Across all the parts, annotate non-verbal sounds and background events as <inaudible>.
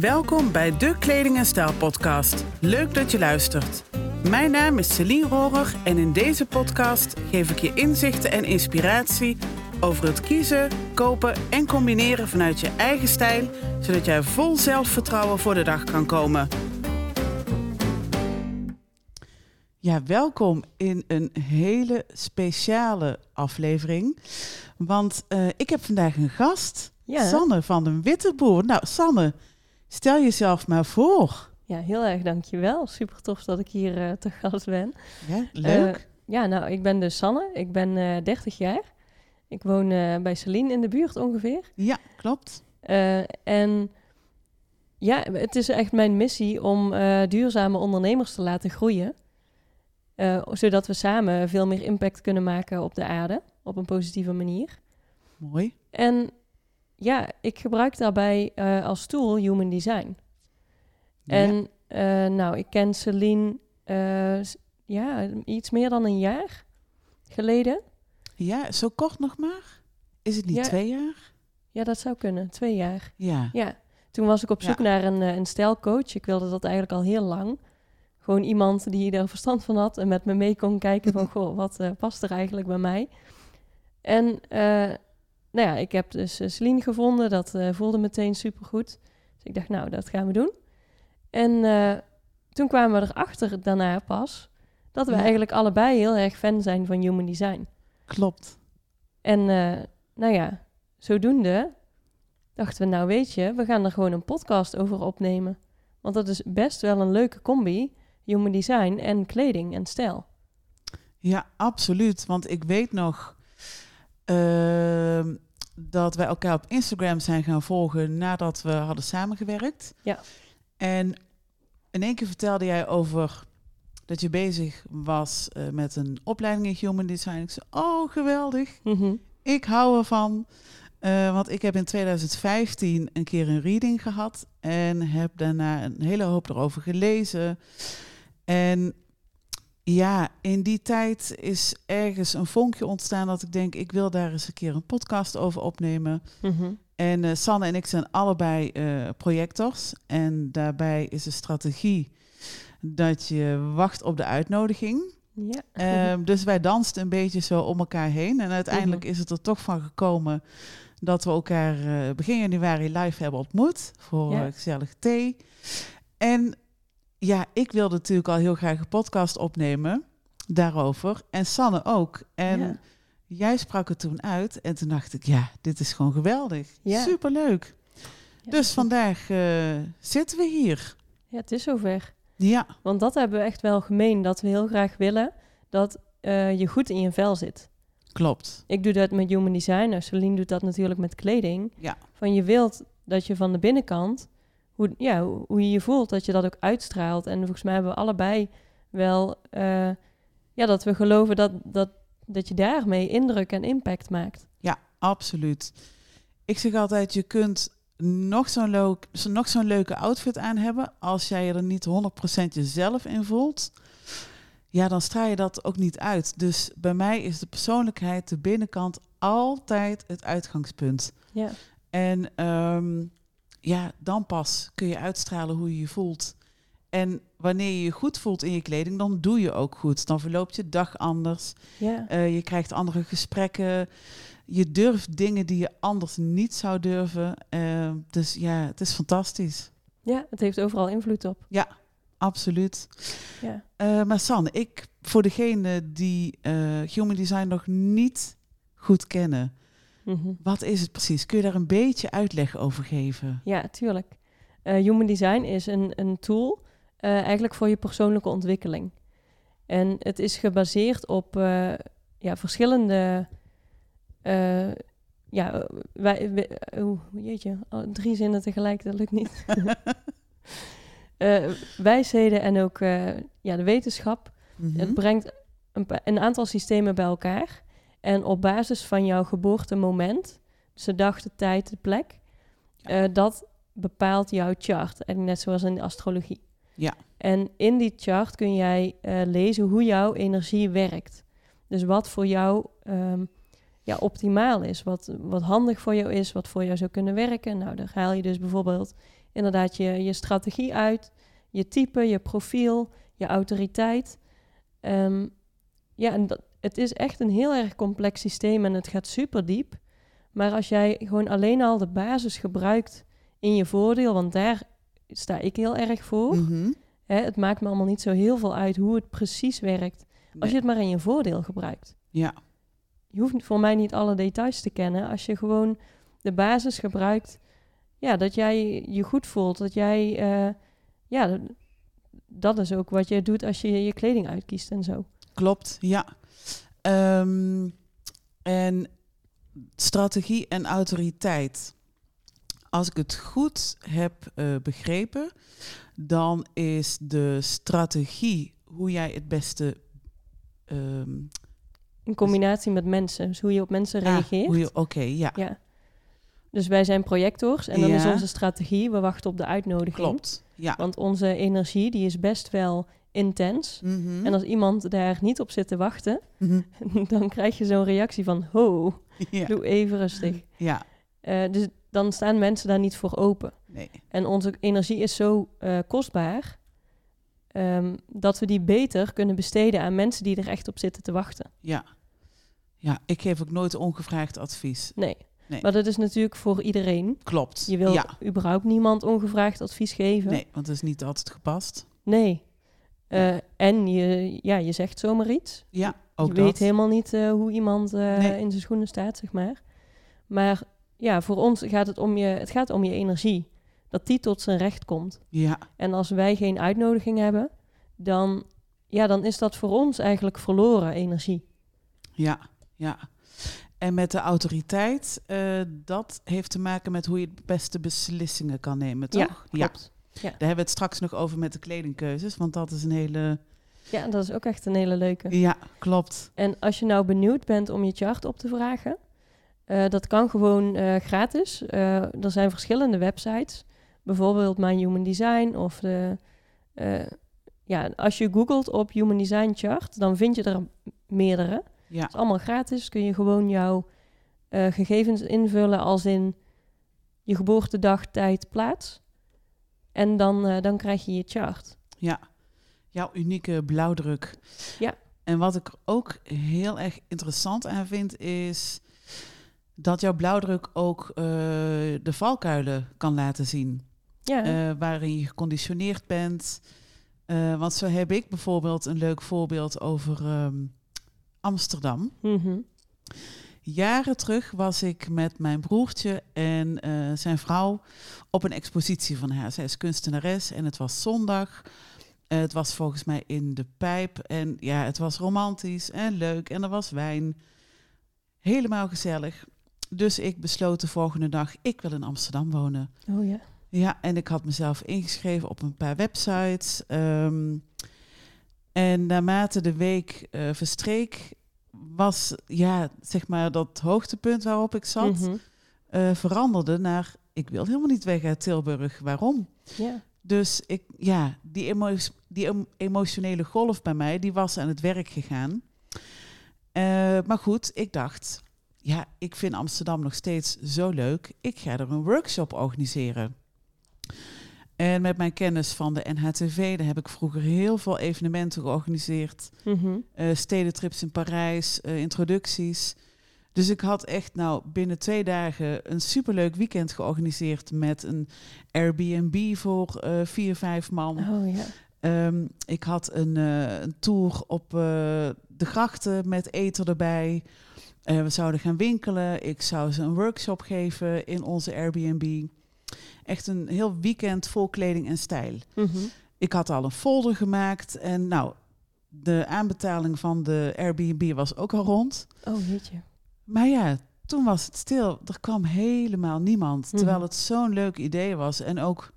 Welkom bij de Kleding en Stijl podcast. Leuk dat je luistert. Mijn naam is Celine Rohrer en in deze podcast geef ik je inzichten en inspiratie over het kiezen, kopen en combineren vanuit je eigen stijl, zodat jij vol zelfvertrouwen voor de dag kan komen. Ja, welkom in een hele speciale aflevering. Want uh, ik heb vandaag een gast, ja. Sanne van de Witteboer. Nou, Sanne, stel jezelf maar voor. Ja, heel erg dankjewel. Super tof dat ik hier uh, te gast ben. Ja, leuk. Uh, ja, nou, ik ben dus Sanne. Ik ben 30 jaar. Ik woon bij Celine in de buurt ongeveer. Ja, klopt. en ja, het is echt mijn missie om duurzame ondernemers te laten groeien. Uh, zodat we samen veel meer impact kunnen maken op de aarde op een positieve manier. Mooi. En ja, ik gebruik daarbij uh, als tool human design. Ja. En uh, nou, ik ken Celine ja, iets meer dan een jaar geleden. Ja, zo kort nog maar? Is het niet ja. twee jaar? Ja, dat zou kunnen. Twee jaar. Ja. Ja. Toen was ik op zoek Ja. naar een, een stijlcoach. Ik wilde dat eigenlijk al heel lang. Gewoon iemand die er verstand van had en met me mee kon kijken van, <laughs> goh, wat past er eigenlijk bij mij? En nou ja, ik heb dus uh, Celine gevonden, dat uh, voelde meteen supergoed. Dus ik dacht, nou, dat gaan we doen. En toen kwamen we erachter daarna pas dat we Ja. eigenlijk allebei heel erg fan zijn van human design. Klopt. En nou ja, zodoende dachten we, nou weet je, we gaan er gewoon een podcast over opnemen. Want dat is best wel een leuke combi, human design en kleding en stijl. Ja, absoluut. Want ik weet nog ehm, dat wij elkaar op Instagram zijn gaan volgen nadat we hadden samengewerkt. Ja. En in één keer vertelde jij over dat je bezig was eh, met een opleiding in Human Design. Ik zei, oh geweldig, Mhm. ik hou ervan. Eh, want ik heb in 2015 een keer een reading gehad en heb daarna een hele hoop erover gelezen. En ja, in die tijd is ergens een vonkje ontstaan dat ik denk, ik wil daar eens een keer een podcast over opnemen. Mhm. En eh, Sanne en ik zijn allebei eh, projectors. En daarbij is de strategie dat je wacht op de uitnodiging. Ja. Ehm, <laughs> dus wij dansten een beetje zo om elkaar heen. En uiteindelijk Mhm. is het er toch van gekomen dat we elkaar eh, begin januari live hebben ontmoet voor Ja. gezellig thee. En ja, ik wilde natuurlijk al heel graag een podcast opnemen daarover. En Sanne ook. En Ja. jij sprak het toen uit. En toen dacht ik, ja, dit is gewoon geweldig. Ja. Superleuk. Ja, Dus vandaag eh, zitten we hier. Ja, het is zover. Ja, Want dat hebben we echt wel gemeen, dat we heel graag willen dat eh, je goed in je vel zit. klopt. Ik doe dat met human design, Celine doet dat natuurlijk met kleding. Ja. Van je wilt dat je van de binnenkant, hoe, ja, hoe je je voelt, dat je dat ook uitstraalt. En volgens mij hebben we allebei wel, eh, ja, dat we geloven dat, dat, dat je daarmee indruk en impact maakt. Ja, absoluut. Ik zeg altijd, je kunt nog zo'n leuk, nog zo'n leuke outfit aan hebben. Als jij er niet 100% jezelf in voelt, ja, dan straal je dat ook niet uit. Dus bij mij is de persoonlijkheid, de binnenkant, altijd het uitgangspunt. Ja, En ehm, ja, dan pas kun je uitstralen hoe je je voelt. En wanneer je je goed voelt in je kleding, dan doe je ook goed. Dan verloopt je dag anders. ja, Eh, je krijgt andere gesprekken. Je durft dingen die je anders niet zou durven. Eh, dus ja, het is fantastisch. ja, het heeft overal invloed op. Absoluut. Ja. Eh, maar San, ik, voor degene die Human Design nog niet goed kennen, Mhm. wat is het precies? Kun je daar een beetje uitleg over geven? Ja, tuurlijk. Eh, human design is een, een tool eh, eigenlijk voor je persoonlijke ontwikkeling. En het is gebaseerd op eh, ja, verschillende. ja, wij, wij- oeh, jeetje, oh, drie zinnen tegelijk, dat lukt niet. <laughs> Wijsheden en ook ja, de wetenschap. Mhm. Het brengt een, een aantal systemen bij elkaar. En op basis van jouw geboortemoment, dus de dag, de tijd, de plek, eh, dat bepaalt jouw chart. En net zoals in de astrologie. Ja. En in die chart kun jij eh, lezen hoe jouw energie werkt. Dus wat voor jou ehm, ja, optimaal is, wat, wat handig voor jou is, wat voor jou zou kunnen werken. Nou, daar haal je dus bijvoorbeeld inderdaad je, je strategie uit, je type, je profiel, je autoriteit. Ehm, ja, en dat, het is echt een heel erg complex systeem en het gaat super diep. Maar als jij gewoon alleen al de basis gebruikt in je voordeel, want daar sta ik heel erg voor. Mhm. Hè, het maakt me allemaal niet zo heel veel uit hoe het precies werkt. Als je het maar in je voordeel gebruikt. Ja, Je hoeft voor mij niet alle details te kennen. Als je gewoon de basis gebruikt, ja, dat jij je goed voelt. Dat jij, eh, ja, dat- dat is ook wat je doet als je je kleding uitkiest en zo. klopt. Ja. Ehm, en strategie en autoriteit. Als ik het goed heb eh, begrepen, dan is de strategie hoe jij het beste. ehm, In combinatie met mensen, dus hoe je op mensen ah, reageert. Oké, ja, Ja. Dus wij zijn projectors en dan is onze strategie, we wachten op de uitnodiging. klopt. Ja. Want onze energie die is best wel intens. Mhm. En als iemand daar niet op zit te wachten, Mhm. <laughs> dan krijg je zo'n reactie van, ho, ja. doe even rustig. ja, Eh, dus dan staan mensen daar niet voor open. nee. En onze energie is zo eh, kostbaar ehm, dat we die beter kunnen besteden aan mensen die er echt op zitten te wachten. Ja. ja, ik geef ook nooit ongevraagd advies. Nee. Nee. Maar dat is natuurlijk voor iedereen. Klopt. Je wil ja. überhaupt niemand ongevraagd advies geven. Nee, want het is niet altijd gepast. Nee. Eh, en je, ja, je zegt zomaar iets. Ja, ook je dat. weet helemaal niet eh, hoe iemand eh, Nee. in zijn schoenen staat, zeg maar. Maar ja, voor ons gaat het om je, het gaat om je energie. Dat die tot zijn recht komt. Ja, En als wij geen uitnodiging hebben, dan, ja, dan is dat voor ons eigenlijk verloren energie. ja, ja. En met de autoriteit, dat heeft te maken met hoe je het beste beslissingen kan nemen, toch? Ja, klopt. Daar hebben we het straks nog over met de kledingkeuzes, want dat is een hele... Ja, dat is ook echt een hele leuke. Ja, klopt. En als je nou benieuwd bent om je chart op te vragen, eh, dat kan gewoon eh, gratis. Eh, er zijn verschillende websites, bijvoorbeeld My Human Design of de. ja, als je googelt op Human Design Chart, dan vind je er meerdere. Ja, Het is allemaal gratis. Kun je gewoon jouw gegevens invullen als in je geboortedag, tijd, plaats. En dan, eh, dan krijg je je chart. ja. Jouw unieke blauwdruk. Ja. En wat ik ook heel erg interessant aan vind, is dat jouw blauwdruk ook eh, de valkuilen kan laten zien. Ja, eh, waarin je geconditioneerd bent. Want zo heb ik bijvoorbeeld een leuk voorbeeld over ehm, Amsterdam. mhm. Jaren terug was ik met mijn broertje en eh, zijn vrouw op een expositie van haar. Zij is kunstenares en het was zondag. Het was volgens mij in de pijp. En ja, het was romantisch en leuk en er was wijn. Helemaal gezellig. Dus ik besloot de volgende dag, ik wil in Amsterdam wonen. oh ja. Ja, en ik had mezelf ingeschreven op een paar websites. ehm, en naarmate de week eh, verstreek, was ja, zeg maar dat hoogtepunt waarop ik zat, eh, veranderde naar ik wil helemaal niet weg uit Tilburg. Waarom? Ja. Dus ik, ja, die, emo die em- emotionele golf bij mij, die was aan het werk gegaan. Eh, maar goed, ik dacht, ja, ik vind Amsterdam nog steeds zo leuk. Ik ga er een workshop organiseren. En met mijn kennis van de NHTV, daar heb ik vroeger heel veel evenementen georganiseerd. Eh, stedentrips in Parijs, eh, introducties. Dus ik had echt nou binnen twee dagen een superleuk weekend georganiseerd met een Airbnb voor eh, vier, vijf man. Oh ja. Ehm, ik had een, een tour op de grachten met eten erbij. We zouden gaan winkelen. Ik zou ze een workshop geven in onze Airbnb. Echt een heel weekend vol kleding en stijl. Mhm. Ik had al een folder gemaakt en nou, de aanbetaling van de Airbnb was ook al rond. Oh jeetje. Maar ja, toen was het stil. Er kwam helemaal niemand. Terwijl Mhm. het zo'n leuk idee was. En ook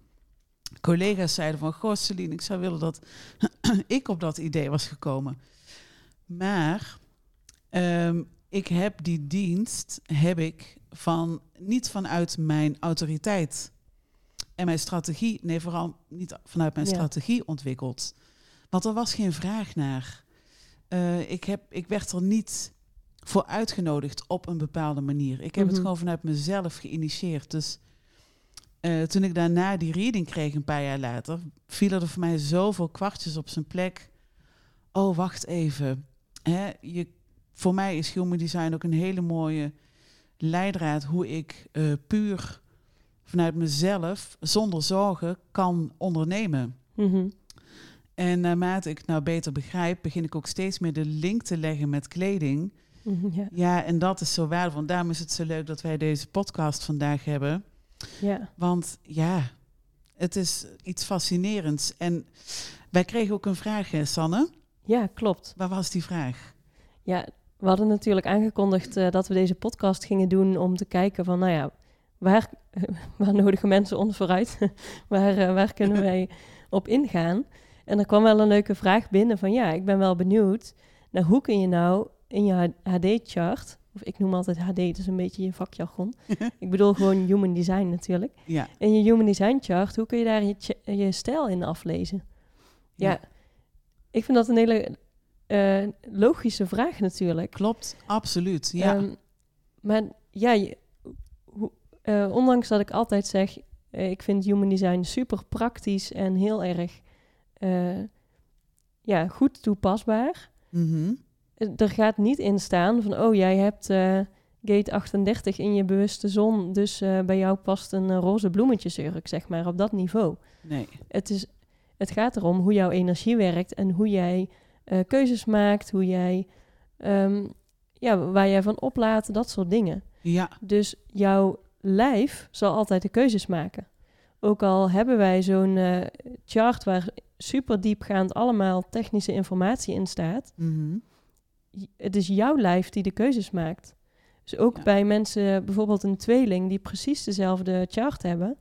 collega's zeiden van... Goh, Celine, ik zou willen dat <clears throat> ik op dat idee was gekomen. Maar ehm, ik heb die dienst, heb ik van, niet vanuit mijn autoriteit en mijn strategie... Nee, vooral niet vanuit mijn Ja. strategie ontwikkeld. Want er was geen vraag naar. Eh, ik, heb, ik werd er niet voor uitgenodigd op een bepaalde manier. Ik heb het Mhm. gewoon vanuit mezelf geïnitieerd. Dus eh, toen ik daarna die reading kreeg, een paar jaar later, vielen er voor mij zoveel kwartjes op zijn plek. Oh, wacht even. Hè, je, voor mij is human design ook een hele mooie leidraad hoe ik eh, puur vanuit mezelf, zonder zorgen, kan ondernemen. Mhm. En naarmate ik nou beter begrijp, begin ik ook steeds meer de link te leggen met kleding. Mhm, ja. Ja, en dat is zo waardevol. En daarom is het zo leuk dat wij deze podcast vandaag hebben. ja. Want ja, het is iets fascinerends. En wij kregen ook een vraag, hè, Sanne. ja, klopt. Waar was die vraag? Ja, we hadden natuurlijk aangekondigd eh, dat we deze podcast gingen doen om te kijken van, nou ja, waar, <laughs> waar nodigen mensen ons vooruit? <laughs> waar, eh, waar kunnen <laughs> wij op ingaan? En er kwam wel een leuke vraag binnen van, ja, ik ben wel benieuwd, nou, hoe kun je nou in je HD-chart, of ik noem altijd HD, dat is een beetje je vakjargon. ik bedoel gewoon human design natuurlijk. Ja, In je human design chart, hoe kun je daar je, je stijl in aflezen? Ja, Ja. ik vind dat een hele eh, logische vraag natuurlijk. klopt. Absoluut. Ja, Ehm, maar ja, je- hoe- eh, ondanks dat ik altijd zeg, eh, ik vind human design super praktisch en heel erg ja, goed toepasbaar. Mhm. Er gaat niet in staan van, oh, jij hebt gate 38 in je bewuste zon, dus bij jou past een roze bloemetjesjurk, zeg maar, op dat niveau. nee. Het, is, het gaat erom hoe jouw energie werkt en hoe jij eh, keuzes maakt, hoe jij, ehm, ja, waar jij van oplaat, dat soort dingen. Ja, Dus jouw lijf zal altijd de keuzes maken. Ook al hebben wij zo'n eh, chart waar super diepgaand allemaal technische informatie in staat, j- het is jouw lijf die de keuzes maakt. Dus ook Ja. bij mensen, bijvoorbeeld een tweeling die precies dezelfde chart hebben,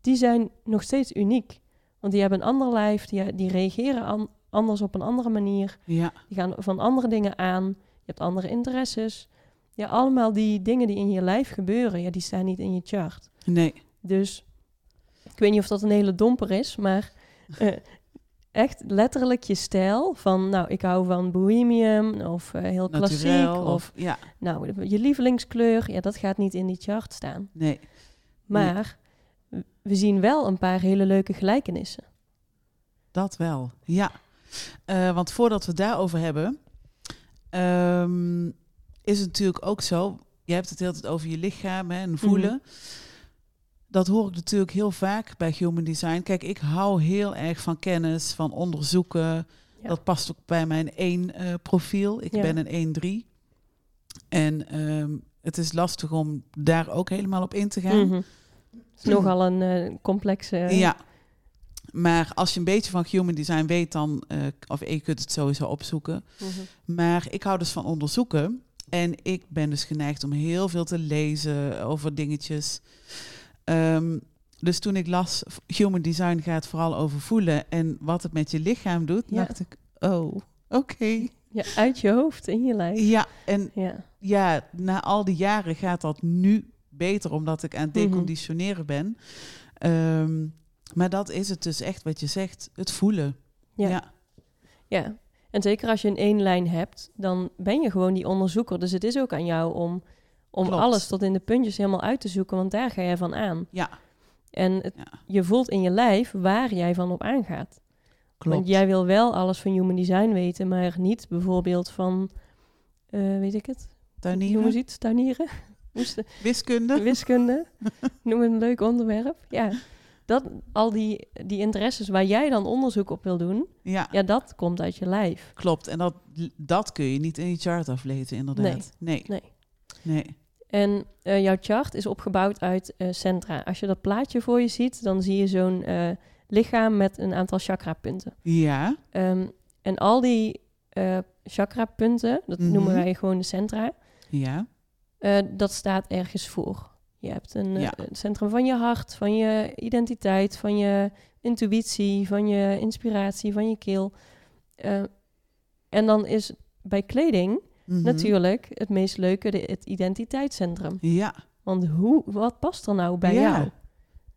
die zijn nog steeds uniek. Want die hebben een ander lijf, die, die reageren an- anders op een andere manier, ja, die gaan van andere dingen aan, je hebt andere interesses. Ja, allemaal die dingen die in je lijf gebeuren, ja, die staan niet in je chart. nee. Dus ik weet niet of dat een hele domper is, maar eh, echt letterlijk je stijl van, nou, ik hou van bohemium of eh, heel klassiek Naturel of, of, ja, nou, je lievelingskleur, ja, dat gaat niet in die chart staan. nee. Maar we zien wel een paar hele leuke gelijkenissen. Dat wel, ja. Eh, want voordat we het daarover hebben, ehm, is het natuurlijk ook zo. Je hebt het de hele tijd over je lichaam hè, en voelen. Dat hoor ik natuurlijk heel vaak bij Human Design. Kijk, ik hou heel erg van kennis, van onderzoeken. Ja. Dat past ook bij mijn één eh, profiel. Ik Ja. ben een 1-3. En ehm, het is lastig om daar ook helemaal op in te gaan. Mhm. Het is nogal een eh, complexe... Ja. Maar als je een beetje van human design weet, dan, eh, of je kunt het sowieso opzoeken. Mhm. Maar ik hou dus van onderzoeken. En ik ben dus geneigd om heel veel te lezen over dingetjes. Ehm, dus toen ik las, human design gaat vooral over voelen en wat het met je lichaam doet, Ja. dacht ik, oh, oké. Ja, uit je hoofd, in je lijf. Ja, en Ja. ja, na al die jaren gaat dat nu beter, omdat ik aan het Mhm. deconditioneren ben. Ehm, maar dat is het dus echt wat je zegt, het voelen. Ja. ja. Ja, en zeker als je een één lijn hebt, dan ben je gewoon die onderzoeker. Dus het is ook aan jou om, om Klopt. alles tot in de puntjes helemaal uit te zoeken, want daar ga jij van aan. Ja. En het- Ja. je voelt in je lijf waar jij van op aangaat. Klopt. Want jij wil wel alles van human design weten, maar niet bijvoorbeeld van, eh, weet ik het, Tuinieren, noem eens iets, tuinieren, <laughs> wiskunde. wiskunde, <laughs> noem een leuk onderwerp. Ja, dat, al die, die interesses waar jij dan onderzoek op wil doen, Ja, ja, dat komt uit je lijf. klopt. En dat, dat kun je niet in je chart aflezen, inderdaad. Nee. Nee. Nee. En eh, jouw chart is opgebouwd uit eh, centra. Als je dat plaatje voor je ziet, dan zie je zo'n eh, lichaam met een aantal chakrapunten. Ja. Ehm, en al die chakrapunten, dat Mhm. noemen wij gewoon de centra, Ja. dat staat ergens voor. Je hebt een, eh, Ja. een centrum van je hart, van je identiteit, van je intuïtie, van je inspiratie, van je keel. Eh, en dan is bij kleding Mhm. natuurlijk het meest leuke de, het identiteitscentrum. Ja. Want hoe, wat past er nou bij Ja. jou?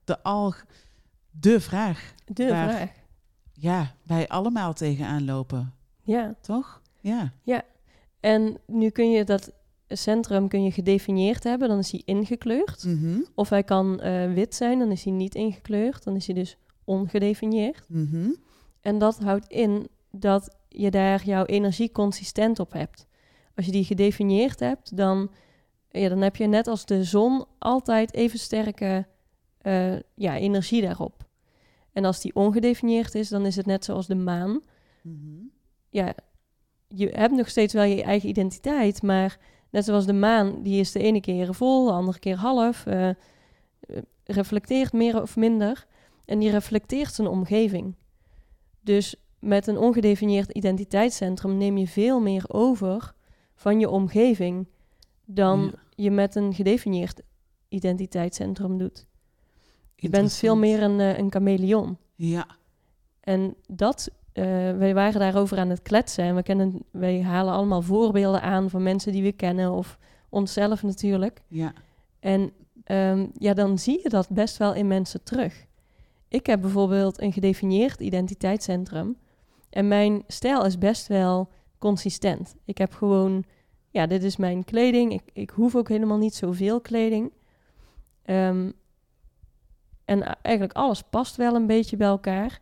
De, al, de vraag. De Waar- vraag. Ja, wij allemaal tegenaan lopen. Ja. Toch? Ja. En nu kun je dat centrum kun je gedefinieerd hebben, dan is hij ingekleurd. Mhm. Of hij kan eh, wit zijn, dan is hij niet ingekleurd. Dan is hij dus ongedefinieerd. Mhm. En dat houdt in dat je daar jouw energie consistent op hebt. Als je die gedefinieerd hebt, dan, ja, dan heb je net als de zon altijd even sterke eh, ja, energie daarop. En als die ongedefinieerd is, dan is het net zoals de maan. Mhm. Ja, je hebt nog steeds wel je eigen identiteit, maar net zoals de maan, die is de ene keer vol, de andere keer half, eh, reflecteert meer of minder. En die reflecteert zijn omgeving. Dus met een ongedefinieerd identiteitscentrum neem je veel meer over van je omgeving dan Ja. je met een gedefinieerd identiteitscentrum doet. Je bent veel meer een, eh, een chameleon. Ja. En dat, eh, wij waren daarover aan het kletsen. En we kennen, wij halen allemaal voorbeelden aan van mensen die we kennen of onszelf natuurlijk. Ja. En ehm, ja, dan zie je dat best wel in mensen terug. Ik heb bijvoorbeeld een gedefinieerd identiteitscentrum. En mijn stijl is best wel consistent. Ik heb gewoon, ja, dit is mijn kleding. Ik, ik hoef ook helemaal niet zoveel kleding. Ehm, en eigenlijk alles past wel een beetje bij elkaar.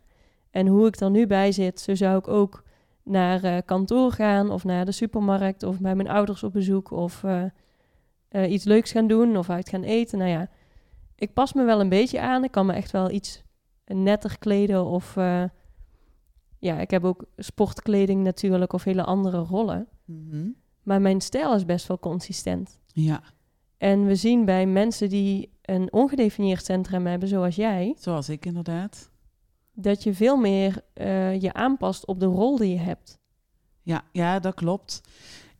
En hoe ik er nu bij zit, zo zou ik ook naar eh, kantoor gaan of naar de supermarkt of bij mijn ouders op bezoek of eh, eh, iets leuks gaan doen of uit gaan eten. Nou ja, ik pas me wel een beetje aan. Ik kan me echt wel iets netter kleden of ja, ik heb ook sportkleding natuurlijk of hele andere rollen. Mhm. Maar mijn stijl is best wel consistent. Ja. En we zien bij mensen die een ongedefinieerd centrum hebben, zoals jij, Zoals ik inderdaad. Dat je veel meer eh, je aanpast op de rol die je hebt. Ja, ja, dat klopt.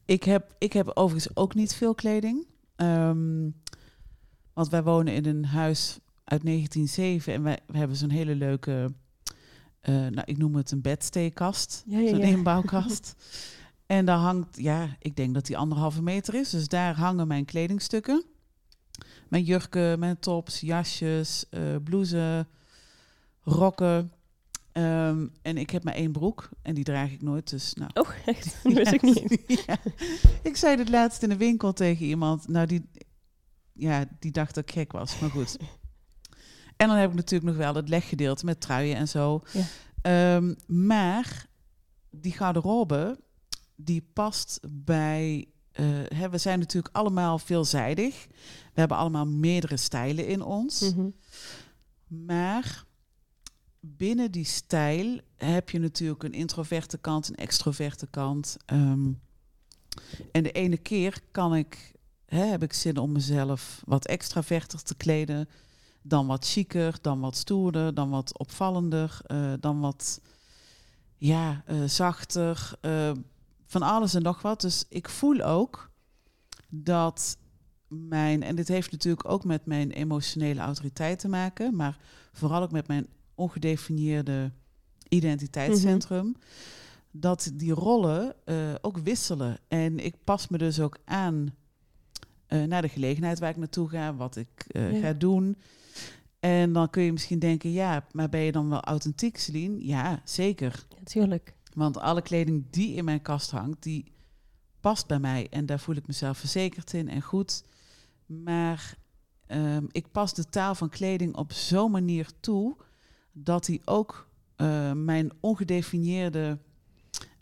Ik heb, ik heb overigens ook niet veel kleding. Ehm, want wij wonen in een huis uit 1907 en wij, we hebben zo'n hele leuke, eh, nou ik noem het een bedsteekkast, Ja, ja, zo'n ja. inbouwkast. <laughs> en daar hangt, ja, ik denk dat die anderhalve meter is, dus daar hangen mijn kledingstukken. Mijn jurken, mijn tops, jasjes, eh blouses, rokken. Ehm, en ik heb maar één broek en die draag ik nooit, dus nou, Oh, echt? <laughs> Dat wist ik niet. ja. Ik zei het laatst in de winkel tegen iemand. Nou, die, ja, die dacht dat ik gek was, maar goed. En dan heb ik natuurlijk nog wel het leggedeelte met truien en zo. Ja. Ehm, maar die garderobe, die past bij... eh, hè, we zijn natuurlijk allemaal veelzijdig. We hebben allemaal meerdere stijlen in ons. Mhm. Maar binnen die stijl heb je natuurlijk een introverte kant, een extroverte kant. Ehm, en de ene keer kan ik, hè, heb ik zin om mezelf wat extraverter te kleden. Dan wat chiquer, dan wat stoerder, dan wat opvallender, eh, dan wat ja, eh, zachter. eh, van alles en nog wat. Dus ik voel ook dat mijn, en dit heeft natuurlijk ook met mijn emotionele autoriteit te maken, maar vooral ook met mijn ongedefinieerde identiteitscentrum, dat die rollen eh, ook wisselen. En ik pas me dus ook aan eh, naar de gelegenheid waar ik naartoe ga, wat ik eh, Ja. ga doen. En dan kun je misschien denken, ja, maar ben je dan wel authentiek, Celine? Ja, zeker. Natuurlijk. Want alle kleding die in mijn kast hangt, die past bij mij. En daar voel ik mezelf verzekerd in en goed. Maar ehm, ik pas de taal van kleding op zo'n manier toe dat die ook eh, mijn ongedefinieerde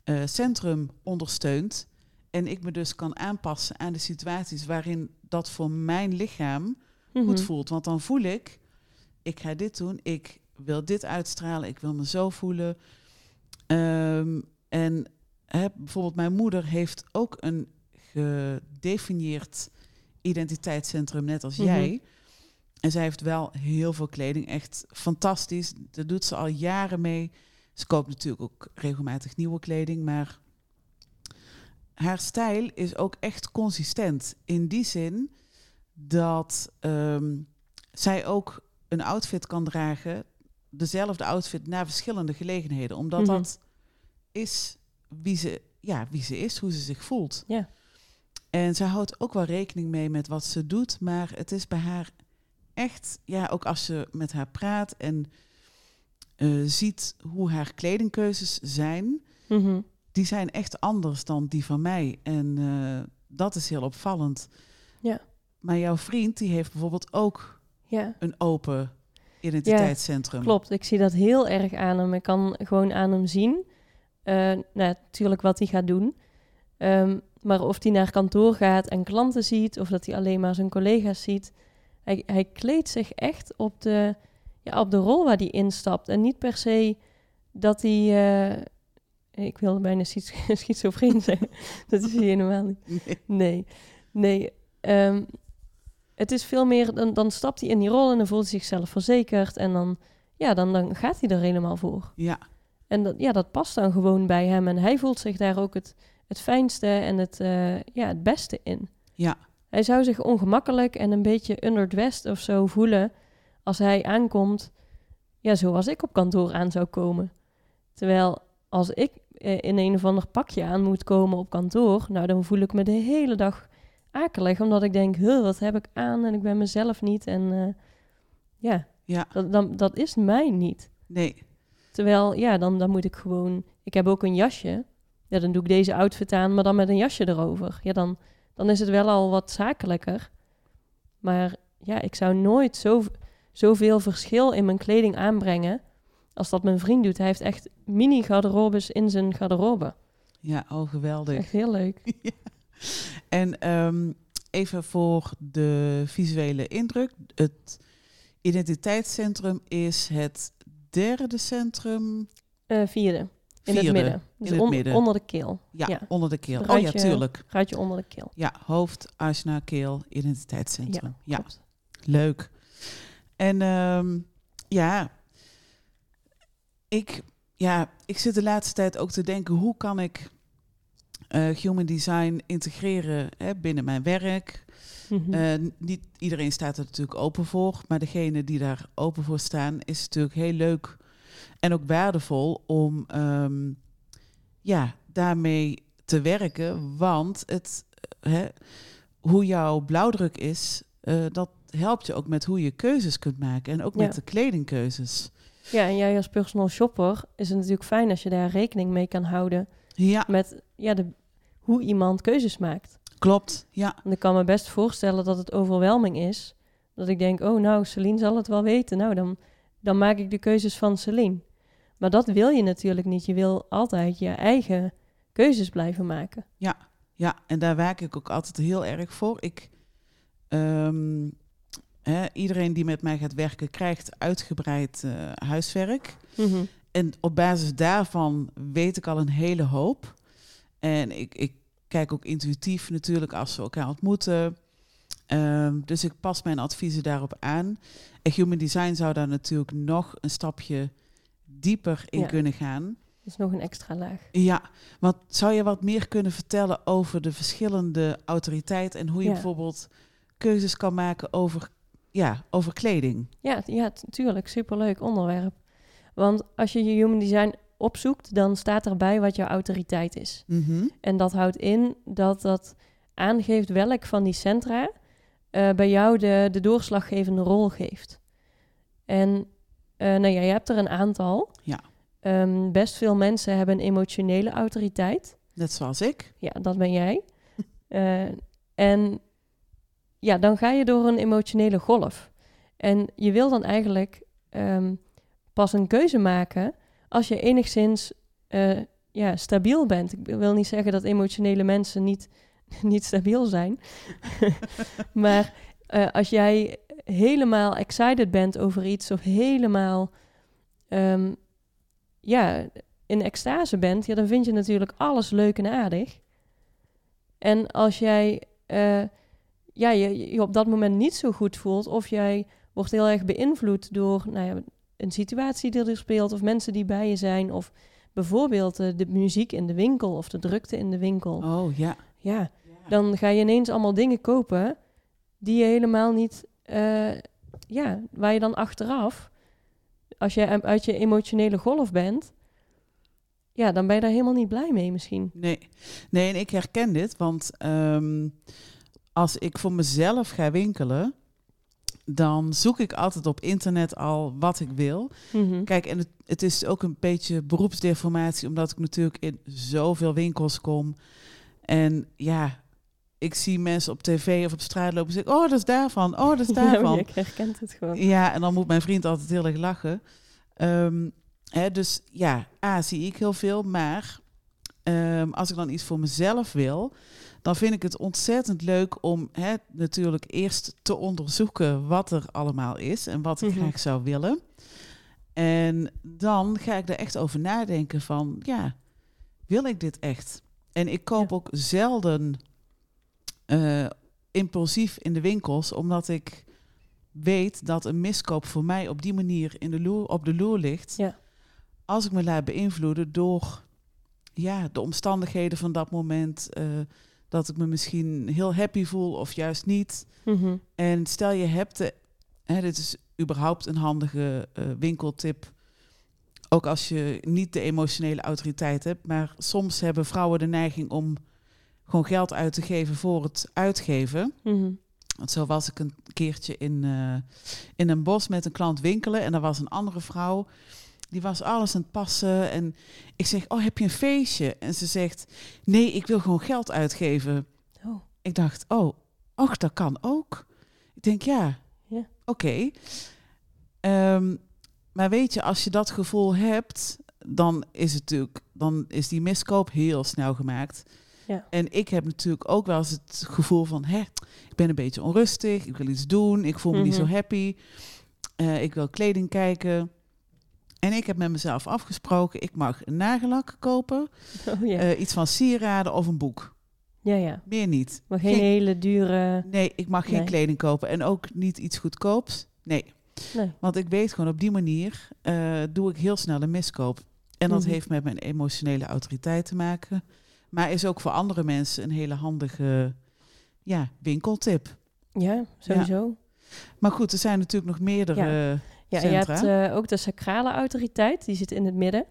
eh, centrum ondersteunt. En ik me dus kan aanpassen aan de situaties waarin dat voor mijn lichaam goed Mhm. voelt. Want dan voel ik, ik ga dit doen, ik wil dit uitstralen, ik wil me zo voelen. Ehm, en hè, bijvoorbeeld mijn moeder heeft ook een gedefinieerd identiteitscentrum, net als Mhm. jij. En zij heeft wel heel veel kleding, echt fantastisch. Daar doet ze al jaren mee. Ze koopt natuurlijk ook regelmatig nieuwe kleding, maar haar stijl is ook echt consistent. In die zin dat ehm, zij ook een outfit kan dragen, dezelfde outfit naar verschillende gelegenheden, omdat Mhm. dat is wie ze, ja, wie ze is, hoe ze zich voelt. Ja. En zij houdt ook wel rekening mee met wat ze doet, maar het is bij haar echt, ja, ook als je met haar praat en eh, ziet hoe haar kledingkeuzes zijn, Mhm. die zijn echt anders dan die van mij. En eh, dat is heel opvallend. Ja. Maar jouw vriend, die heeft bijvoorbeeld ook Ja, een open identiteitscentrum. klopt. Ik zie dat heel erg aan hem. Ik kan gewoon aan hem zien, eh, nou, natuurlijk wat hij gaat doen. Ehm, maar of hij naar kantoor gaat en klanten ziet, of dat hij alleen maar zijn collega's ziet. Hij, hij kleedt zich echt op de, ja, op de rol waar hij instapt. En niet per se dat hij... eh, ik wilde bijna schiz- <laughs> schizofreen zeggen. <laughs> dat is hij helemaal niet. Nee. Nee, nee. ehm, het is veel meer, dan, dan stapt hij in die rol en dan voelt hij zichzelf verzekerd. En dan, ja, dan, dan gaat hij er helemaal voor. Ja, En dat, ja, dat past dan gewoon bij hem. En hij voelt zich daar ook het, het fijnste en het, eh, ja, het beste in. ja, Hij zou zich ongemakkelijk en een beetje underdressed of zo voelen als hij aankomt, ja, zoals ik op kantoor aan zou komen. Terwijl als ik eh, in een of ander pakje aan moet komen op kantoor, nou dan voel ik me de hele dag akelig, omdat ik denk, huh, wat heb ik aan en ik ben mezelf niet. En eh, ja, ja, dat, dan, dat is mij niet. nee. Terwijl, ja, dan, dan moet ik gewoon... Ik heb ook een jasje. Ja, dan doe ik deze outfit aan, maar dan met een jasje erover. Ja, dan, dan is het wel al wat zakelijker. Maar ja, ik zou nooit zo, zoveel verschil in mijn kleding aanbrengen... als dat mijn vriend doet. Hij heeft echt mini-garderobes in zijn garderobe. Ja, oh geweldig. Echt heel leuk. <laughs> En ehm, even voor de visuele indruk. Het identiteitscentrum is het derde centrum. Eh, vierde. In het midden. Dus in het on- midden. onder de keel. Ja, Ja. onder de keel. Het Oh ja, tuurlijk. Ruitje onder de keel. Ja, hoofd, Asna, keel, identiteitscentrum. Ja, Klopt. leuk. En ehm, ja, ik, ja, ik zit de laatste tijd ook te denken, hoe kan ik eh, human design integreren hè, binnen mijn werk? Mhm. Eh, niet iedereen staat er natuurlijk open voor, maar degene die daar open voor staan, is natuurlijk heel leuk en ook waardevol om ehm, ja, daarmee te werken. Want het, eh, hè, hoe jouw blauwdruk is, eh, dat helpt je ook met hoe je keuzes kunt maken en ook Ja. met de kledingkeuzes. Ja, en jij als personal shopper is het natuurlijk fijn als je daar rekening mee kan houden Ja, met ja, de, hoe iemand keuzes maakt. klopt. Ja, En ik kan me best voorstellen dat het overwhelming is. Dat ik denk, oh nou, Celine zal het wel weten. Nou, dan, dan maak ik de keuzes van Celine. Maar dat wil je natuurlijk niet. Je wil altijd je eigen keuzes blijven maken. Ja, en daar waak ik ook altijd heel erg voor. Ik, ehm, hè, iedereen die met mij gaat werken krijgt uitgebreid eh, huiswerk. Mhm. En op basis daarvan weet ik al een hele hoop. En ik, ik kijk ook intuïtief natuurlijk als we elkaar ontmoeten. Ehm, dus ik pas mijn adviezen daarop aan. En Human Design zou daar natuurlijk nog een stapje dieper in Ja. kunnen gaan. Is nog een extra laag. Ja, want zou je wat meer kunnen vertellen over de verschillende autoriteiten en hoe je Ja. bijvoorbeeld keuzes kan maken over, ja, over kleding? Ja, ja tuurlijk. Superleuk onderwerp. Want als je je human design opzoekt, dan staat erbij wat jouw autoriteit is. Mhm. En dat houdt in dat dat aangeeft welk van die centra eh, bij jou de, de doorslaggevende rol geeft. En eh, nou ja, je hebt er een aantal. Ja. Ehm, best veel mensen hebben een emotionele autoriteit. Net zoals ik. Ja, dat ben jij. <laughs> Eh, en ja, dan ga je door een emotionele golf. En je wil dan eigenlijk ehm, pas een keuze maken als je enigszins eh, ja, stabiel bent. Ik wil niet zeggen dat emotionele mensen niet, <laughs> niet stabiel zijn. <laughs> maar als jij helemaal excited bent over iets of helemaal ehm, ja, in extase bent, ja, dan vind je natuurlijk alles leuk en aardig. En als jij eh, ja, je, je op dat moment niet zo goed voelt, of jij wordt heel erg beïnvloed door nou ja, een situatie die er speelt, of mensen die bij je zijn, of bijvoorbeeld eh, de muziek in de winkel of de drukte in de winkel. Oh ja. Ja, dan ga je ineens allemaal dingen kopen die je helemaal niet, eh, ja, waar je dan achteraf, als je uit je emotionele golf bent, ja, dan ben je daar helemaal niet blij mee misschien. Nee. nee, en ik herken dit, want ehm, als ik voor mezelf ga winkelen, dan zoek ik altijd op internet al wat ik wil. Mhm. Kijk, en het, het is ook een beetje beroepsdeformatie, omdat ik natuurlijk in zoveel winkels kom. En ja, ik zie mensen op tv of op straat lopen en zeg ik, oh, dat is daarvan, oh, dat is <laughs> Ja, daarvan. je herkent het gewoon. Ja, en dan moet mijn vriend altijd heel erg lachen. Ehm, hè, dus ja, A, zie ik heel veel. Maar ehm, als ik dan iets voor mezelf wil, dan vind ik het ontzettend leuk om hè, natuurlijk eerst te onderzoeken wat er allemaal is en wat ik Mhm. graag zou willen. En dan ga ik er echt over nadenken van, ja, wil ik dit echt? En ik koop Ja. ook zelden eh, impulsief in de winkels, omdat ik weet dat een miskoop voor mij op die manier in de loer, op de loer ligt. Ja. Als ik me laat beïnvloeden door ja, de omstandigheden van dat moment, eh, dat ik me misschien heel happy voel of juist niet. Mhm. En stel je hebt, de, hè, dit is überhaupt een handige eh, winkeltip. Ook als je niet de emotionele autoriteit hebt. Maar soms hebben vrouwen de neiging om gewoon geld uit te geven voor het uitgeven. Mhm. Want zo was ik een keertje in, eh, in een bos met een klant winkelen. En er was een andere vrouw. Die was alles aan het passen. En ik zeg, oh, heb je een feestje? En ze zegt, nee, ik wil gewoon geld uitgeven. Oh, Ik dacht, oh, och, dat kan ook. Ik denk, ja, Ja. oké. Ehm, maar weet je, als je dat gevoel hebt, dan is het natuurlijk, dan is die miskoop heel snel gemaakt. Ja. En ik heb natuurlijk ook wel eens het gevoel van, hè, ik ben een beetje onrustig, ik wil iets doen, ik voel me niet zo Mhm. happy, eh, ik wil kleding kijken. En ik heb met mezelf afgesproken, ik mag een nagellak kopen, <laughs> oh ja. eh, iets van sieraden of een boek. ja, ja. Meer niet. Maar geen Geen- hele dure... Nee, ik mag geen Nee. kleding kopen en ook niet iets goedkoops. Nee, Nee. want ik weet gewoon op die manier eh, doe ik heel snel een miskoop. En dat Mhm. heeft met mijn emotionele autoriteit te maken. Maar is ook voor andere mensen een hele handige ja, winkeltip. Ja, sowieso. Maar goed, er zijn natuurlijk nog meerdere Ja, en je hebt eh, ook de sacrale autoriteit, die zit in het midden.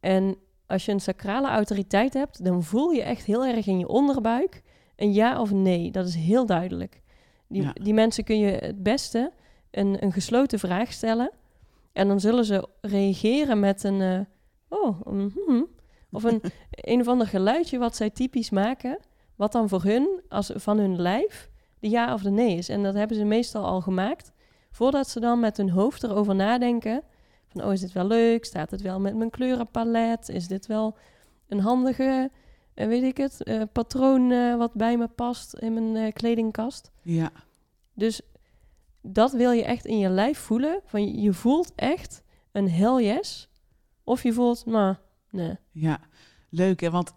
En als je een sacrale autoriteit hebt, dan voel je echt heel erg in je onderbuik een ja of nee. Dat is heel duidelijk. Die, Ja. die mensen kun je het beste een, een gesloten vraag stellen. En dan zullen ze reageren met een... eh, oh, een hmm, of een, <laughs> een of ander geluidje wat zij typisch maken. Wat dan voor hun, als van hun lijf, de ja of de nee is. En dat hebben ze meestal al gemaakt. Voordat ze dan met hun hoofd erover nadenken. Van, oh, is dit wel leuk? Staat het wel met mijn kleurenpalet? Is dit wel een handige, eh, weet ik het, eh, patroon eh, wat bij me past in mijn kledingkast? Ja, Dus dat wil je echt in je lijf voelen. Van, je- voelt echt een hell yes. Of je voelt, nou, nee. ja, leuk hè. Want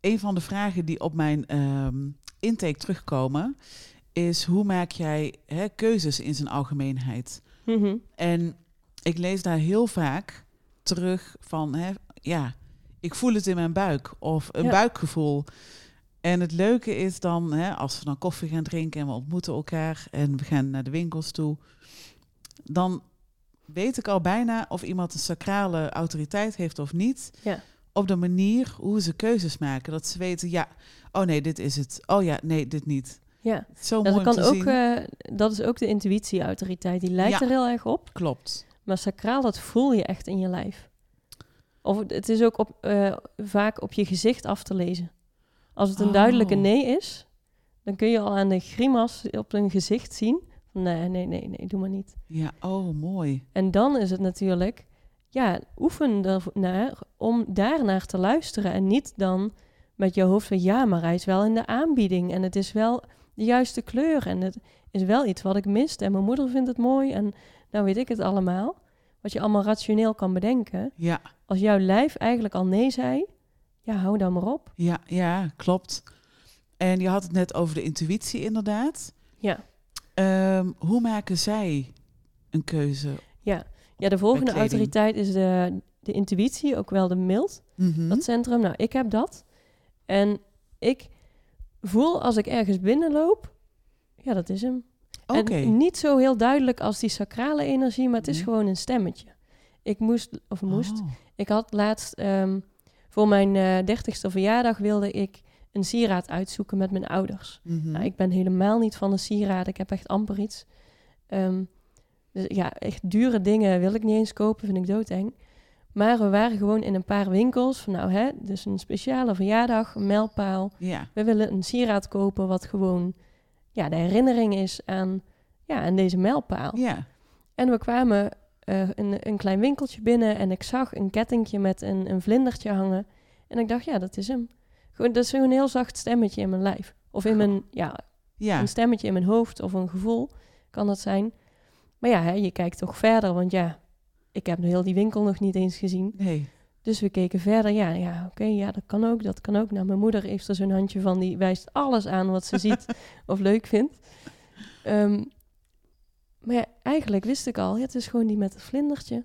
een van de vragen die op mijn ehm, intake terugkomen... is hoe maak jij hè, keuzes in zijn algemeenheid? Mhm. En ik lees daar heel vaak terug van, hè, ja, ik voel het in mijn buik of een Ja. buikgevoel. En het leuke is dan, hè, als we dan koffie gaan drinken en we ontmoeten elkaar en we gaan naar de winkels toe, dan weet ik al bijna of iemand een sacrale autoriteit heeft of niet. Ja. Op de manier hoe ze keuzes maken. Dat ze weten, ja, oh nee, dit is het. Oh ja, nee, dit niet. Ja, Zo dat, mooi kan ook, eh, dat is ook de intuïtieautoriteit. Die lijkt Ja. er heel erg op. Klopt. Maar sacraal, dat voel je echt in je lijf. Of het- is ook op, eh, vaak op je gezicht af te lezen. Als het een duidelijke Oh. nee is, dan kun je al aan de grimas op een gezicht zien. Nee, nee, nee, nee, doe maar niet. Ja, oh mooi. En dan is het natuurlijk, ja, oefen ernaar om daarnaar te luisteren. En niet dan met je hoofd van, ja, maar hij is wel in de aanbieding. En het is wel de juiste kleur. En het is wel iets wat ik mist. En mijn moeder vindt het mooi. En nou weet ik het allemaal. Wat je allemaal rationeel kan bedenken. Ja, Als jouw lijf eigenlijk al nee zei, ja, hou dan maar op. Ja, ja, klopt. En je had het net over de intuïtie, inderdaad. Ja. Ehm, hoe maken zij een keuze? Ja, ja de volgende autoriteit is de, de intuïtie, ook wel de mild. Mhm. dat centrum. Nou, ik heb dat. En ik voel als ik ergens binnenloop, ja, dat is hem. En niet zo heel duidelijk als die sacrale energie, maar het is Nee. gewoon een stemmetje. Ik moest, of moest, Oh. ik had laatst ehm, voor mijn eh dertigste verjaardag wilde ik een sieraad uitzoeken met mijn ouders. Mhm. Nou, ik ben helemaal niet van de sieraden. Ik heb echt amper iets. Ehm, dus ja, echt dure dingen wil ik niet eens kopen, vind ik doodeng. Maar we waren gewoon in een paar winkels. Van nou, hè, dus een speciale verjaardag, een mijlpaal. Ja. We willen een sieraad kopen wat gewoon ja, de herinnering is aan, ja, aan deze mijlpaal. Ja. En we kwamen eh, een, een klein winkeltje binnen en ik zag een kettingje met een, een vlindertje hangen. En ik dacht, ja, dat is hem. Gewoon, dat is een heel zacht stemmetje in mijn lijf. Of in mijn, ja, Ja. een stemmetje in mijn hoofd of een gevoel kan dat zijn. Maar ja, hè, je kijkt toch verder, want ja, ik heb heel die winkel nog niet eens gezien. Nee. Dus we keken verder. Ja, ja oké, ja, dat kan ook, dat kan ook. Nou, mijn moeder heeft er zo'n handje van, die wijst alles aan wat ze ziet <laughs> of leuk vindt. Ehm, maar ja, eigenlijk wist ik al, ja, het is gewoon die met het vlindertje.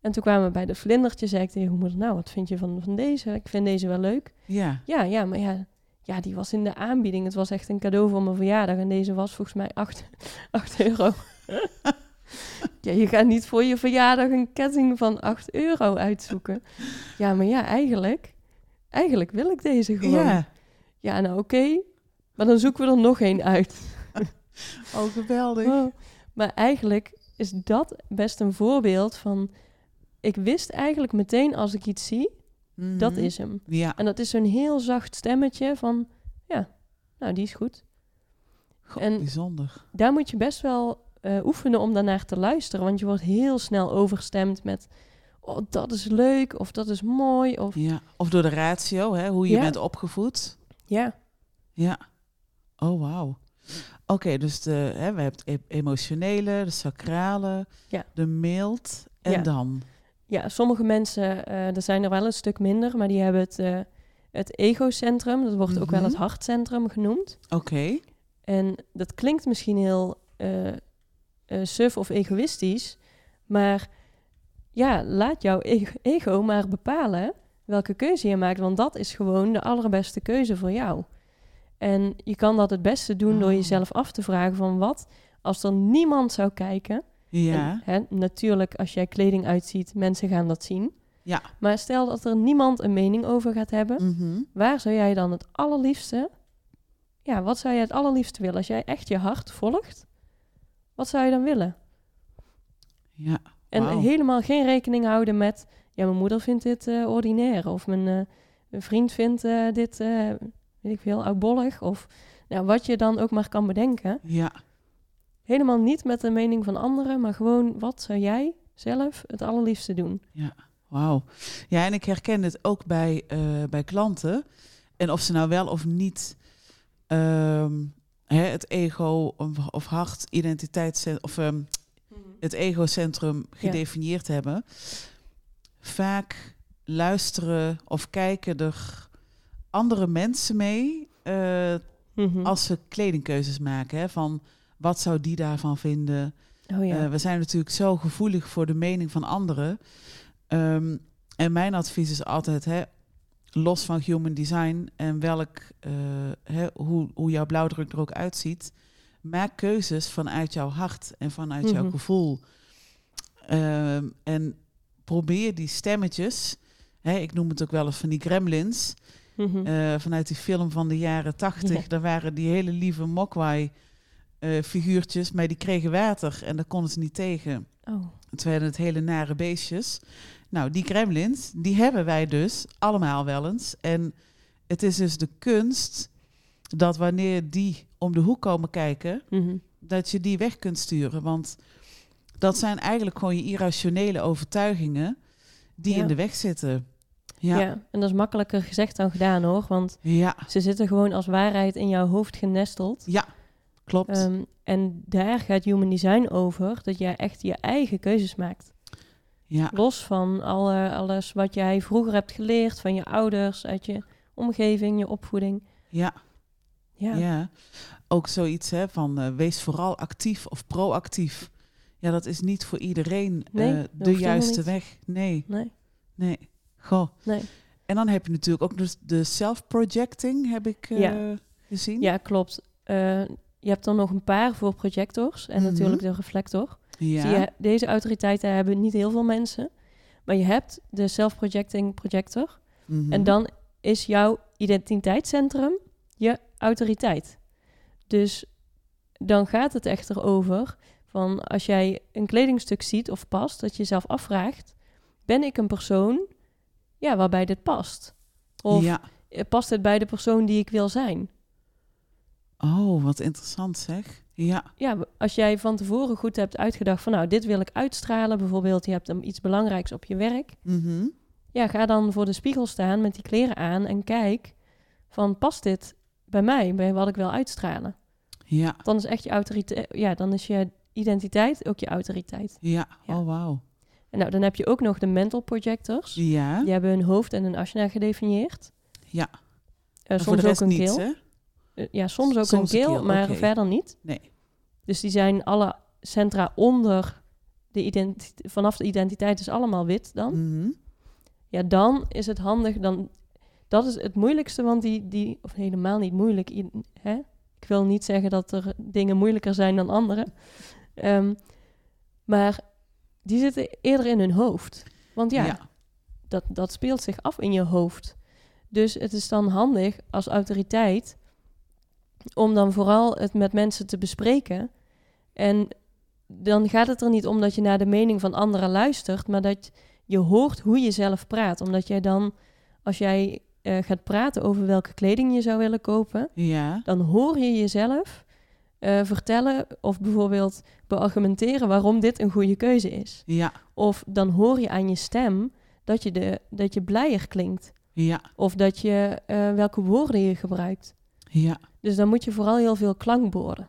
En toen kwamen we bij de vlindertje, zei ik tegen mijn moeder, nou, wat vind je van, van deze? Ik vind deze wel leuk. Ja. Ja, ja, maar ja, ja, die was in de aanbieding. Het was echt een cadeau voor mijn verjaardag. En deze was volgens mij 8, 8 <laughs> euro. <laughs> ja, je gaat niet voor je verjaardag een ketting van 8 euro uitzoeken. Ja, maar ja, eigenlijk, eigenlijk wil ik deze gewoon. Ja, Ja. nou oké. Maar dan zoeken we er nog één uit. <laughs> Oh, geweldig. Oh, Maar eigenlijk is dat best een voorbeeld van... Ik wist eigenlijk meteen als ik iets zie, dat Mhm. is hem. Ja. En dat is zo'n heel zacht stemmetje van, ja, nou, die is goed. Goh, En- bijzonder. Daar moet je best wel eh, oefenen om daarnaar te luisteren. Want je wordt heel snel overstemd met, oh, dat is leuk, of dat is mooi, of Ja. Of door de ratio, hè, hoe je Ja. bent opgevoed. ja, Ja. Oh, wauw. Oké, dus de, hè, we hebben het e- emotionele, de sacrale, Ja. de mild en Ja. dan. Ja, sommige mensen, eh er zijn er wel een stuk minder, maar die hebben het, eh, het egocentrum, dat wordt ook wel het Mhm. hartcentrum genoemd. Oké. En dat klinkt misschien heel eh, suf of egoïstisch, maar ja, laat jouw ego, ego maar bepalen welke keuze je maakt, want dat is gewoon de allerbeste keuze voor jou. En je kan dat het beste doen door Oh. jezelf af te vragen van wat als er niemand zou kijken. Ja. En, hè, natuurlijk, als jij kleding uitziet, mensen gaan dat zien. Ja. Maar stel dat er niemand een mening over gaat hebben, Mhm. waar zou jij dan het allerliefste... Ja, wat zou jij het allerliefste willen? Als jij echt je hart volgt, wat zou je dan willen? Ja. En helemaal geen rekening houden met... Ja, mijn moeder vindt dit eh, ordinair. Of mijn, eh, mijn vriend vindt eh, dit, weet ik veel, oudbollig. Of nou, wat je dan ook maar kan bedenken. Ja. Helemaal niet met de mening van anderen, maar gewoon... Wat zou jij zelf het allerliefste doen? Wauw. Ja, en ik herken het ook bij, eh, bij klanten. En of ze nou wel of niet ehm, hè, het ego of, hart, identiteit of ehm, het egocentrum gedefinieerd hebben. Vaak luisteren of kijken er andere mensen mee eh, Mhm. als ze kledingkeuzes maken. Hè, van wat zou die daarvan vinden? Oh ja. Eh, we zijn natuurlijk zo gevoelig voor de mening van anderen. Ehm, en mijn advies is altijd, hè, los van human design en welk, eh, hè, hoe, hoe jouw blauwdruk er ook uitziet, maak keuzes vanuit jouw hart en vanuit jouw Mhm. gevoel. Ehm, en probeer die stemmetjes, hè, ik noem het ook wel eens van die gremlins, Mhm. eh, vanuit die film van de jaren tachtig. Ja. Daar waren die hele lieve Mogwai eh, figuurtjes, maar die kregen water en daar konden ze niet tegen. oh. Het werden het hele nare beestjes. Nou, die gremlins, die hebben wij dus allemaal wel eens. En het is dus de kunst dat wanneer die om de hoek komen kijken, Mhm. dat je die weg kunt sturen. Want dat zijn eigenlijk gewoon je irrationele overtuigingen die Ja. in de weg zitten. Ja. Ja, ja. en dat is makkelijker gezegd dan gedaan hoor. Want ze zitten gewoon als waarheid in jouw hoofd genesteld. Klopt. Ehm, en daar gaat Human Design over, dat jij echt je eigen keuzes maakt. ja. Los van alle, alles wat jij vroeger hebt geleerd van je ouders, uit je omgeving, je opvoeding. Ja, Ja, ja. Ook zoiets hè, van eh, wees vooral actief of proactief. Ja, dat is niet voor iedereen Nee, eh, de juiste weg. Nee, nee, nee. Goh. nee. En dan heb je natuurlijk ook de self-projecting, heb ik eh, Ja. gezien. Ja, klopt. Je hebt er nog een paar voor projectors en Mhm. natuurlijk de reflector. Ja. Zie je, deze autoriteiten hebben niet heel veel mensen. Maar je hebt de self-projecting projector. Mhm. En dan is jouw identiteitscentrum je autoriteit. Dus dan gaat het echter over van als jij een kledingstuk ziet of past, dat je jezelf afvraagt: ben ik een persoon ja, waarbij dit past? Of ja. past het bij de persoon die ik wil zijn? Oh, wat interessant zeg. Ja. Ja, als jij van tevoren goed hebt uitgedacht van nou, dit wil ik uitstralen, bijvoorbeeld je hebt iets belangrijks op je werk. Mhm. Ja, ga dan voor de spiegel staan met die kleren aan en kijk van past dit bij mij, bij wat ik wil uitstralen? Ja. Dan is echt je autoriteit, ja, dan is je identiteit ook je autoriteit. Ja. Ja. Oh, wauw. En nou, dan heb je ook nog de mental projectors. Ja. Die hebben een hoofd en een asana gedefinieerd. Ja. Eh, En soms voor de rest ook een niet, keel. hè? Eh, ja, soms ook Soms een een keel, maar verder niet. Nee. Dus die zijn alle centra onder de identiteit, vanaf de identiteit is allemaal wit dan. Mhm. Ja, dan is het handig. Dan, dat is het moeilijkste, want die, die of helemaal niet moeilijk. Hè? Ik wil niet zeggen dat er dingen moeilijker zijn dan andere. Ehm, maar die zitten eerder in hun hoofd. Want ja, ja. Dat, dat speelt zich af in je hoofd. Dus het is dan handig als autoriteit om dan vooral het met mensen te bespreken. En dan gaat het er niet om dat je naar de mening van anderen luistert, maar dat je hoort hoe je zelf praat. Omdat jij dan, als jij eh, gaat praten over welke kleding je zou willen kopen, Ja. dan hoor je jezelf eh, vertellen of bijvoorbeeld beargumenteren waarom dit een goede keuze is. Ja. Of dan hoor je aan je stem dat je, de, dat je blijer klinkt. Ja. Of dat je eh, welke woorden je gebruikt. Ja. Dus dan moet je vooral heel veel klankborden.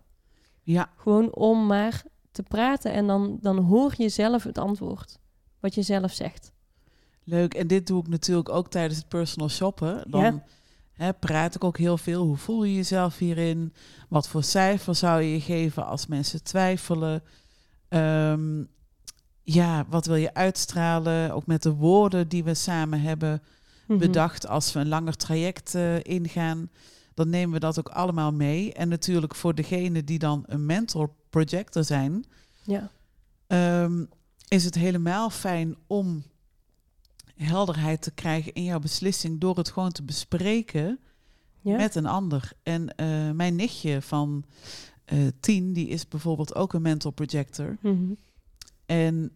Ja. Gewoon om maar te praten en dan, dan hoor je zelf het antwoord. Wat je zelf zegt. Leuk. En dit doe ik natuurlijk ook tijdens het personal shoppen. Dan Ja. hè, praat ik ook heel veel. Hoe voel je jezelf hierin? Wat voor cijfer zou je je geven als mensen twijfelen? Ehm, ja, wat wil je uitstralen? Ook met de woorden die we samen hebben Mhm. bedacht als we een langer traject eh, ingaan. Dan nemen we dat ook allemaal mee. En natuurlijk voor degene die dan een mentor projector zijn, Ja. ehm, is het helemaal fijn om helderheid te krijgen in jouw beslissing door het gewoon te bespreken Ja. met een ander. En eh, mijn nichtje van eh, tien, die is bijvoorbeeld ook een mental projector. Mhm. En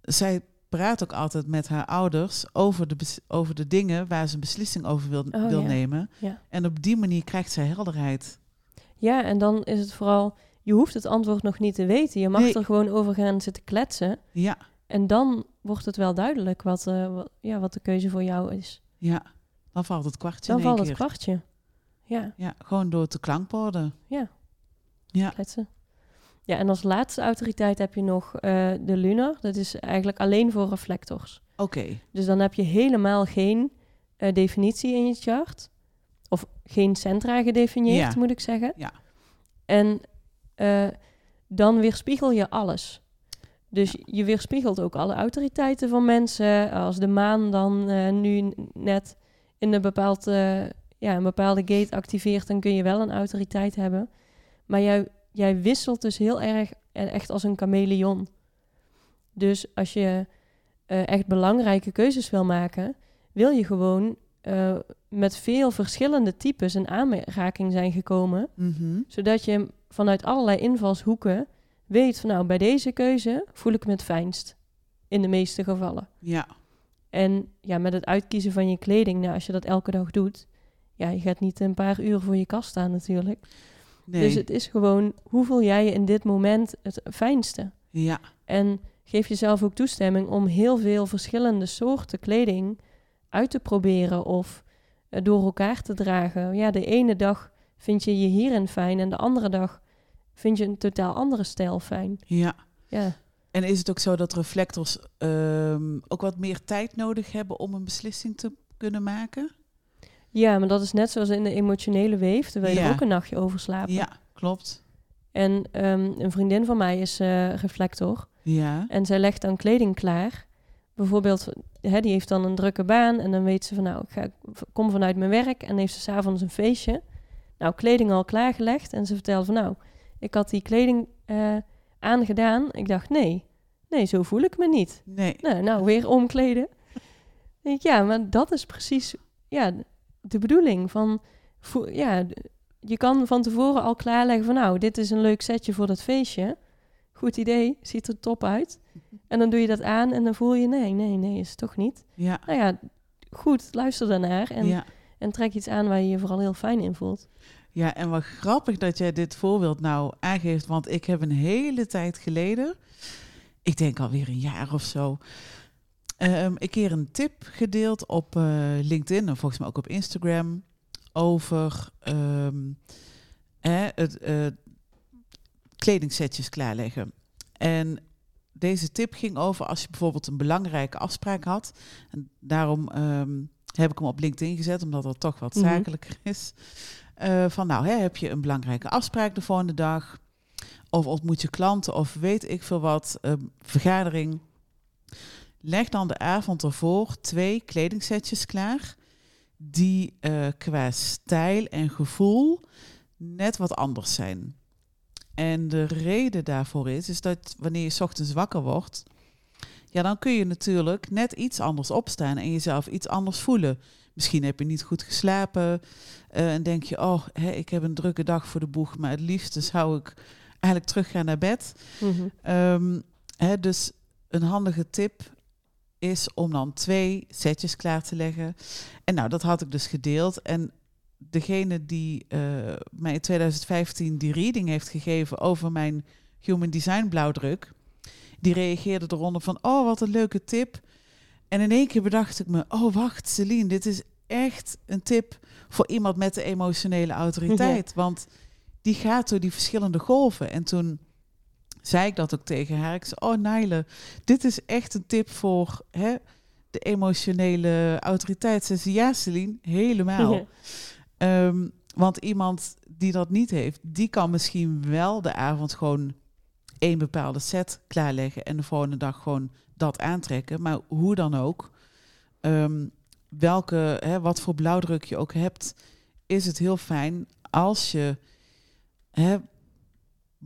zij praat ook altijd met haar ouders over de, over de dingen waar ze een beslissing over wil, Oh, wil ja. nemen. Ja. En op die manier krijgt zij helderheid. ja, en dan is het vooral... Je hoeft het antwoord nog niet te weten. Je mag Nee. er gewoon over gaan zitten kletsen. Ja, En dan wordt het wel duidelijk wat, eh, wat, ja, wat de keuze voor jou is. ja. Dan valt het kwartje Dan valt het keer. kwartje. Ja, Ja, gewoon door te klankborden. Ja. Ja. kletsen. Ja, en als laatste autoriteit heb je nog eh, de lunar. Dat is eigenlijk alleen voor reflectors. Oké. Dus dan heb je helemaal geen eh, definitie in je chart. Of geen centra gedefinieerd, Ja. moet ik zeggen. Ja. En eh, dan weerspiegel je alles. Dus je weerspiegelt ook alle autoriteiten van mensen. Als de maan dan nu net in een, bepaald, ja, een bepaalde gate activeert, dan kun je wel een autoriteit hebben. Maar jij, jij wisselt dus heel erg en echt als een chameleon. Dus als je eh, echt belangrijke keuzes wil maken, wil je gewoon eh, met veel verschillende types in aanraking zijn gekomen Mhm. zodat je vanuit allerlei invalshoeken weet van nou, bij deze keuze voel ik me het fijnst. In de meeste gevallen. Ja. En ja, met het uitkiezen van je kleding, nou, als je dat elke dag doet, ja, je gaat niet een paar uur voor je kast staan natuurlijk. Nee. Dus het is gewoon, hoe voel jij je in dit moment het fijnste? Ja. En geef jezelf ook toestemming om heel veel verschillende soorten kleding uit te proberen of eh, door elkaar te dragen. Ja, de ene dag vind je je hierin fijn en de andere dag vind je een totaal andere stijl fijn. Ja. Ja, En is het ook zo dat reflectors ehm, ook wat meer tijd nodig hebben om een beslissing te kunnen maken? Ja maar dat is net zoals in de emotionele weef, terwijl je Ja. er ook een nachtje over slaapt. Ja, klopt. En ehm, een vriendin van mij is eh, reflector Ja. en zij legt dan kleding klaar. Bijvoorbeeld, hè, die heeft dan een drukke baan en dan weet ze van nou, ik ga, kom vanuit mijn werk en heeft ze s'avonds een feestje. Nou, kleding al klaargelegd en ze vertelde van nou, ik had die kleding eh, aangedaan. Ik dacht nee, nee, zo voel ik me niet. Nee. Nou, nou weer omkleden. <laughs> ja, maar dat is precies ja, de bedoeling van, ja, je kan van tevoren al klaarleggen van nou, dit is een leuk setje voor dat feestje. goed idee, ziet er top uit. En dan doe je dat aan en dan voel je, nee, nee, nee, is het toch niet. Ja, Nou ja, goed, luister daarnaar en, ja. en trek iets aan waar je je vooral heel fijn in voelt. ja, en wat grappig dat jij dit voorbeeld nou aangeeft, want ik heb een hele tijd geleden, ik denk alweer een jaar of zo, ehm, een keer een tip gedeeld op eh, LinkedIn en volgens mij ook op Instagram over ehm, hè, het eh, kledingsetjes klaarleggen. En deze tip ging over als je bijvoorbeeld een belangrijke afspraak had. En daarom ehm, heb ik hem op LinkedIn gezet, omdat dat toch wat Mhm. zakelijker is. Eh, van nou, hè, heb je een belangrijke afspraak de volgende dag? Of ontmoet je klanten of weet ik veel wat, vergadering. Leg dan de avond ervoor twee kledingsetjes klaar. Die eh, qua stijl en gevoel net wat anders zijn. En de reden daarvoor is, is dat wanneer je 's ochtends wakker wordt, ja, dan kun je natuurlijk net iets anders opstaan en jezelf iets anders voelen. Misschien heb je niet goed geslapen eh, en denk je, oh, hè, ik heb een drukke dag voor de boeg, maar het liefste zou ik eigenlijk teruggaan naar bed. Mhm. Ehm, hè, dus een handige tip is om dan twee setjes klaar te leggen. En nou, dat had ik dus gedeeld. En degene die eh, mij in 2015 die reading heeft gegeven over mijn Human Design blauwdruk, die reageerde eronder van, oh, wat een leuke tip. En in één keer bedacht ik me, oh, wacht, Celine, dit is echt een tip voor iemand met de emotionele autoriteit. Want die gaat door die verschillende golven. En toen zei ik dat ook tegen haar. Ik zei, oh Nijle, dit is echt een tip voor hè, de emotionele autoriteit. Ze zei, ja Celine, helemaal. Ehm, want iemand die dat niet heeft, die kan misschien wel de avond gewoon één bepaalde set klaarleggen en de volgende dag gewoon dat aantrekken. Maar hoe dan ook, ehm, welke, hè, wat voor blauwdruk je ook hebt, is het heel fijn als je hè,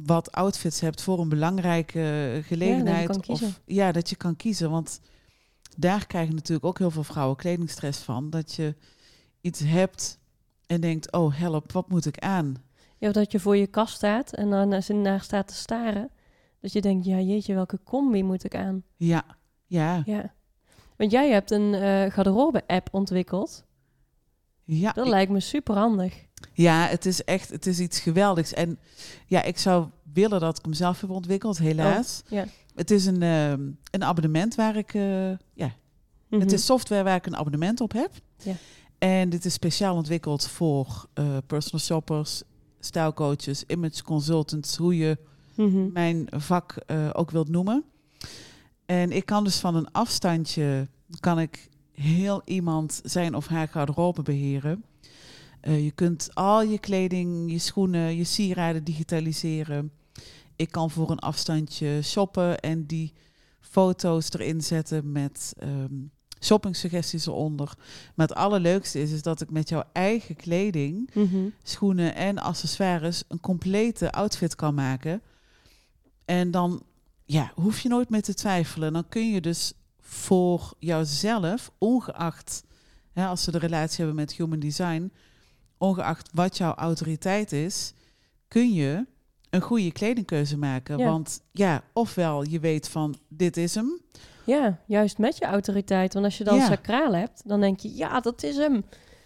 wat outfits hebt voor een belangrijke gelegenheid. kan kiezen. of ja, dat je kan kiezen. Want daar krijgen natuurlijk ook heel veel vrouwen kledingstress van. Dat je iets hebt en denkt, oh help, wat moet ik aan? Ja, dat je voor je kast staat en dan als je naar staat te staren. Dat je denkt, ja jeetje, welke combi moet ik aan? Ja, ja, Ja. Want jij hebt een eh garderobe-app ontwikkeld. ja. Dat ik- lijkt me super handig. Ja, het is echt, het is iets geweldigs. En ja, ik zou willen dat ik hem zelf heb ontwikkeld, helaas. ja. Het is een, ehm, een abonnement waar ik, eh, ja, Mhm. het is software waar ik een abonnement op heb. Ja. En dit is speciaal ontwikkeld voor eh, personal shoppers, stijlcoaches, image consultants, hoe je Mhm. mijn vak eh, ook wilt noemen. En ik kan dus van een afstandje, kan ik heel iemand zijn of haar garderobe beheren. Eh, je kunt al je kleding, je schoenen, je sieraden digitaliseren. Ik kan voor een afstandje shoppen en die foto's erin zetten met ehm shoppingsuggesties eronder. Maar het allerleukste is, is dat ik met jouw eigen kleding Mhm. schoenen en accessoires een complete outfit kan maken. En dan ja, hoef je nooit meer te twijfelen. Dan kun je dus voor jouzelf, ongeacht hè, als ze de relatie hebben met human design, ongeacht wat jouw autoriteit is, kun je een goede kledingkeuze maken. Ja. Want ja, ofwel je weet van dit is hem. Ja, juist met je autoriteit. Want als je dan Ja. sacraal hebt, dan denk je, ja, dat is hem.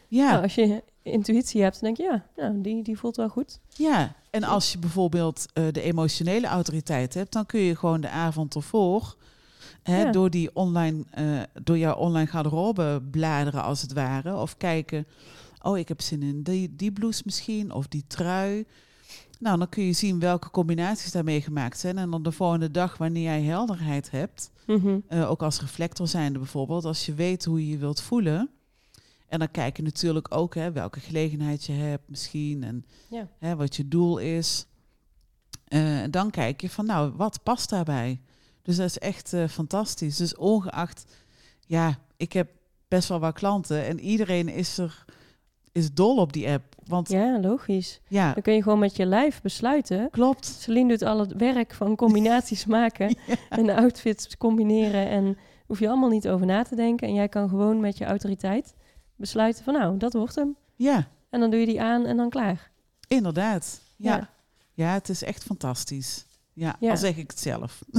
Ja, Nou, als je intuïtie hebt, dan denk je, ja, nou, die, die voelt wel goed. Ja, en als je bijvoorbeeld eh, de emotionele autoriteit hebt, dan kun je gewoon de avond ervoor, hè, Ja. door, die online, eh, door jouw online garderobe bladeren als het ware, of kijken, oh ik heb zin in die, die blouse misschien, of die trui. Nou, dan kun je zien welke combinaties daarmee gemaakt zijn. En dan de volgende dag, wanneer jij helderheid hebt, Mhm. eh, ook als reflector zijnde bijvoorbeeld, als je weet hoe je je wilt voelen. En dan kijk je natuurlijk ook hè, welke gelegenheid je hebt misschien en Ja. hè, wat je doel is. Eh, dan kijk je van nou, wat past daarbij? Dus dat is echt eh, fantastisch. Dus ongeacht, ja, ik heb best wel wat klanten en iedereen is er is dol op die app. Want ja, Ja, logisch. Dan kun je gewoon met je lijf besluiten. klopt. Celine doet al het werk van combinaties <laughs> maken en de outfits combineren. En hoef je allemaal niet over na te denken. En jij kan gewoon met je autoriteit besluiten van nou, dat wordt hem. Ja, En dan doe je die aan en dan klaar. inderdaad. Ja. Ja. ja, het is echt fantastisch. Ja, Ja. al zeg ik het zelf. <laughs>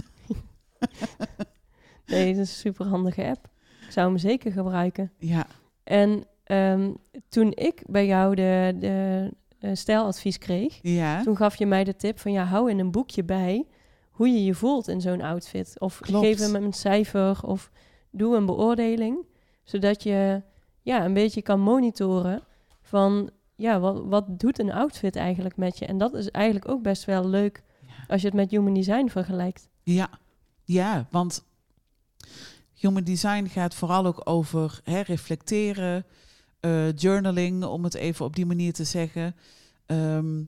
Nee, dat is een super handige app. Ik zou hem zeker gebruiken. Ja, En ehm, toen ik bij jou de, de eh, stijladvies kreeg, ja, toen gaf je mij de tip van ja, hou in een boekje bij hoe je je voelt in zo'n outfit. Of Klopt. geef hem een cijfer of doe een beoordeling. Zodat je ja, een beetje kan monitoren van ja, wat, wat doet een outfit eigenlijk met je? En dat is eigenlijk ook best wel leuk Ja. als je het met human design vergelijkt. ja, ja, want human design gaat vooral ook over hè, reflecteren, eh, journaling, om het even op die manier te zeggen. Ehm,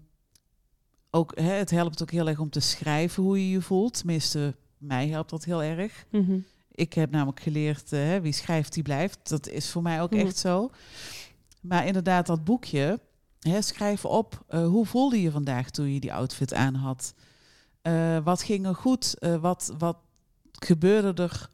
ook, hè, het helpt ook heel erg om te schrijven hoe je je voelt. Tenminste, mij helpt dat heel erg. Mhm. Ik heb namelijk geleerd, eh, hè, wie schrijft, die blijft. Dat is voor mij ook Mhm. echt zo. Maar inderdaad, dat boekje, hè, schrijf op, eh, hoe voelde je vandaag toen je die outfit aan had? Wat ging er goed? Wat, wat gebeurde er?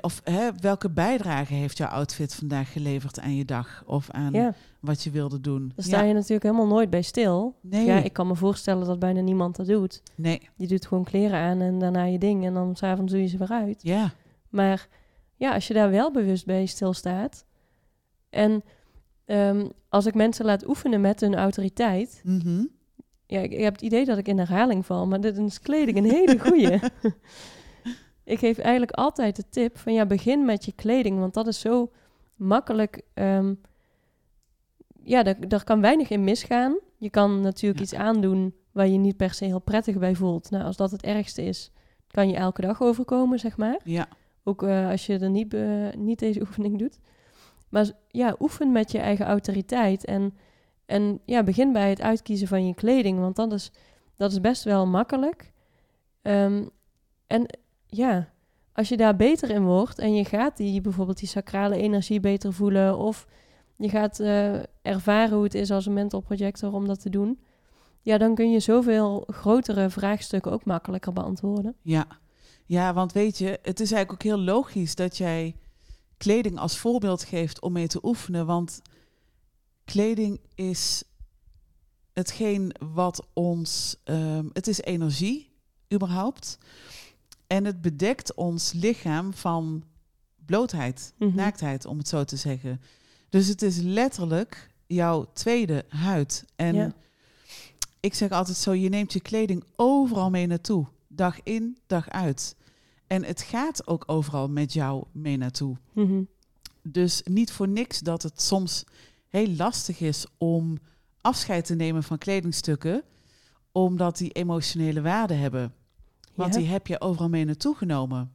Of hè, welke bijdrage heeft jouw outfit vandaag geleverd aan je dag? Of aan Ja, wat je wilde doen? daar sta je natuurlijk helemaal nooit bij stil. Nee, Ja, ik kan me voorstellen dat bijna niemand dat doet. nee, Je doet gewoon kleren aan en daarna je ding en dan s'avonds doe je ze weer uit. ja, Maar ja, als je daar wel bewust bij stilstaat. En ehm, als ik mensen laat oefenen met hun autoriteit. mhm. Ja, ik, ik heb het idee dat ik in herhaling val, maar dit is kleding een hele goeie. <laughs> ik geef eigenlijk altijd de tip van ja, begin met je kleding, want dat is zo makkelijk. ehm, ja, daar, daar kan weinig in misgaan. Je kan natuurlijk Ja. iets aandoen waar je niet per se heel prettig bij voelt. Nou, als dat het ergste is, kan je elke dag overkomen, zeg maar. ja, Ook eh, als je er niet, be- niet deze <laughs> oefening doet. Maar ja, oefen met je eigen autoriteit. En, en ja, begin bij het uitkiezen van je kleding. Want dat is, dat is best wel makkelijk. Ehm, en ja, als je daar beter in wordt en je gaat die, bijvoorbeeld die sacrale energie beter voelen. Of je gaat eh, ervaren hoe het is als een mental projector om dat te doen. Ja, dan kun je zoveel grotere vraagstukken ook makkelijker beantwoorden. Ja. ja, want weet je, het is eigenlijk ook heel logisch dat jij kleding als voorbeeld geeft om mee te oefenen. Want kleding is hetgeen wat ons, ehm, het is energie überhaupt. En het bedekt ons lichaam van blootheid, Mhm. naaktheid, om het zo te zeggen. Dus het is letterlijk jouw tweede huid. En Ja. ik zeg altijd zo, je neemt je kleding overal mee naartoe. Dag in, dag uit. En het gaat ook overal met jou mee naartoe. Mhm. Dus niet voor niks dat het soms heel lastig is om afscheid te nemen van kledingstukken, omdat die emotionele waarde hebben. Want die heb je overal mee naartoe genomen.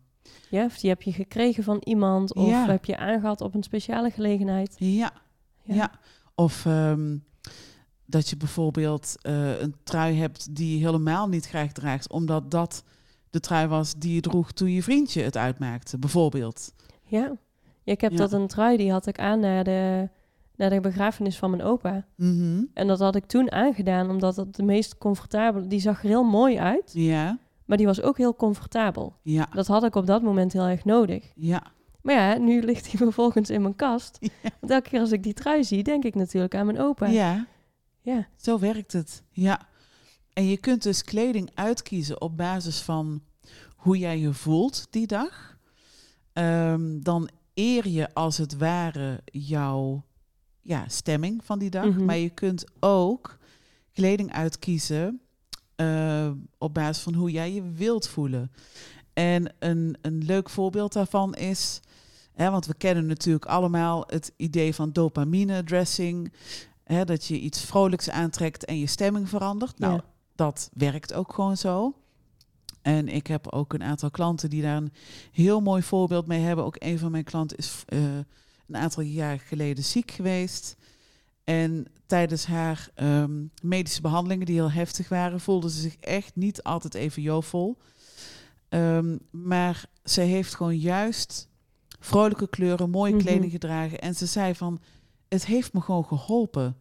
Ja, of die heb je gekregen van iemand of Ja. heb je aangehad op een speciale gelegenheid. Ja, Ja. ja. Of ehm, dat je bijvoorbeeld eh, een trui hebt die je helemaal niet graag draagt, omdat dat de trui was die je droeg toen je vriendje het uitmaakte, bijvoorbeeld. Ja, Ja, ik heb Ja. dat een trui, die had ik aan naar de, naar de begrafenis van mijn opa. Mhm. En dat had ik toen aangedaan, omdat het de meest comfortabele... Die zag er heel mooi uit, Ja, maar die was ook heel comfortabel. ja, Dat had ik op dat moment heel erg nodig. ja. Maar ja, nu ligt hij <laughs> vervolgens in mijn kast. Want elke keer als ik die trui zie, denk ik natuurlijk aan mijn opa. Ja, Ja. zo werkt het. Ja. En je kunt dus kleding uitkiezen op basis van hoe jij je voelt die dag. Ehm, dan eer je als het ware jouw ja, stemming van die dag. Mhm. Maar je kunt ook kleding uitkiezen eh, op basis van hoe jij je wilt voelen. En een, een leuk voorbeeld daarvan is, hè, want we kennen natuurlijk allemaal het idee van dopamine dressing. Hè, dat je iets vrolijks aantrekt en je stemming verandert. Nou, Ja. dat werkt ook gewoon zo. En ik heb ook een aantal klanten die daar een heel mooi voorbeeld mee hebben. Ook een van mijn klanten is eh, een aantal jaar geleden ziek geweest. En tijdens haar ehm, medische behandelingen, die heel heftig waren, voelde ze zich echt niet altijd even jovel. Ehm, maar ze heeft gewoon juist vrolijke kleuren, mooie Mhm. kleding gedragen. En ze zei van, het heeft me gewoon geholpen.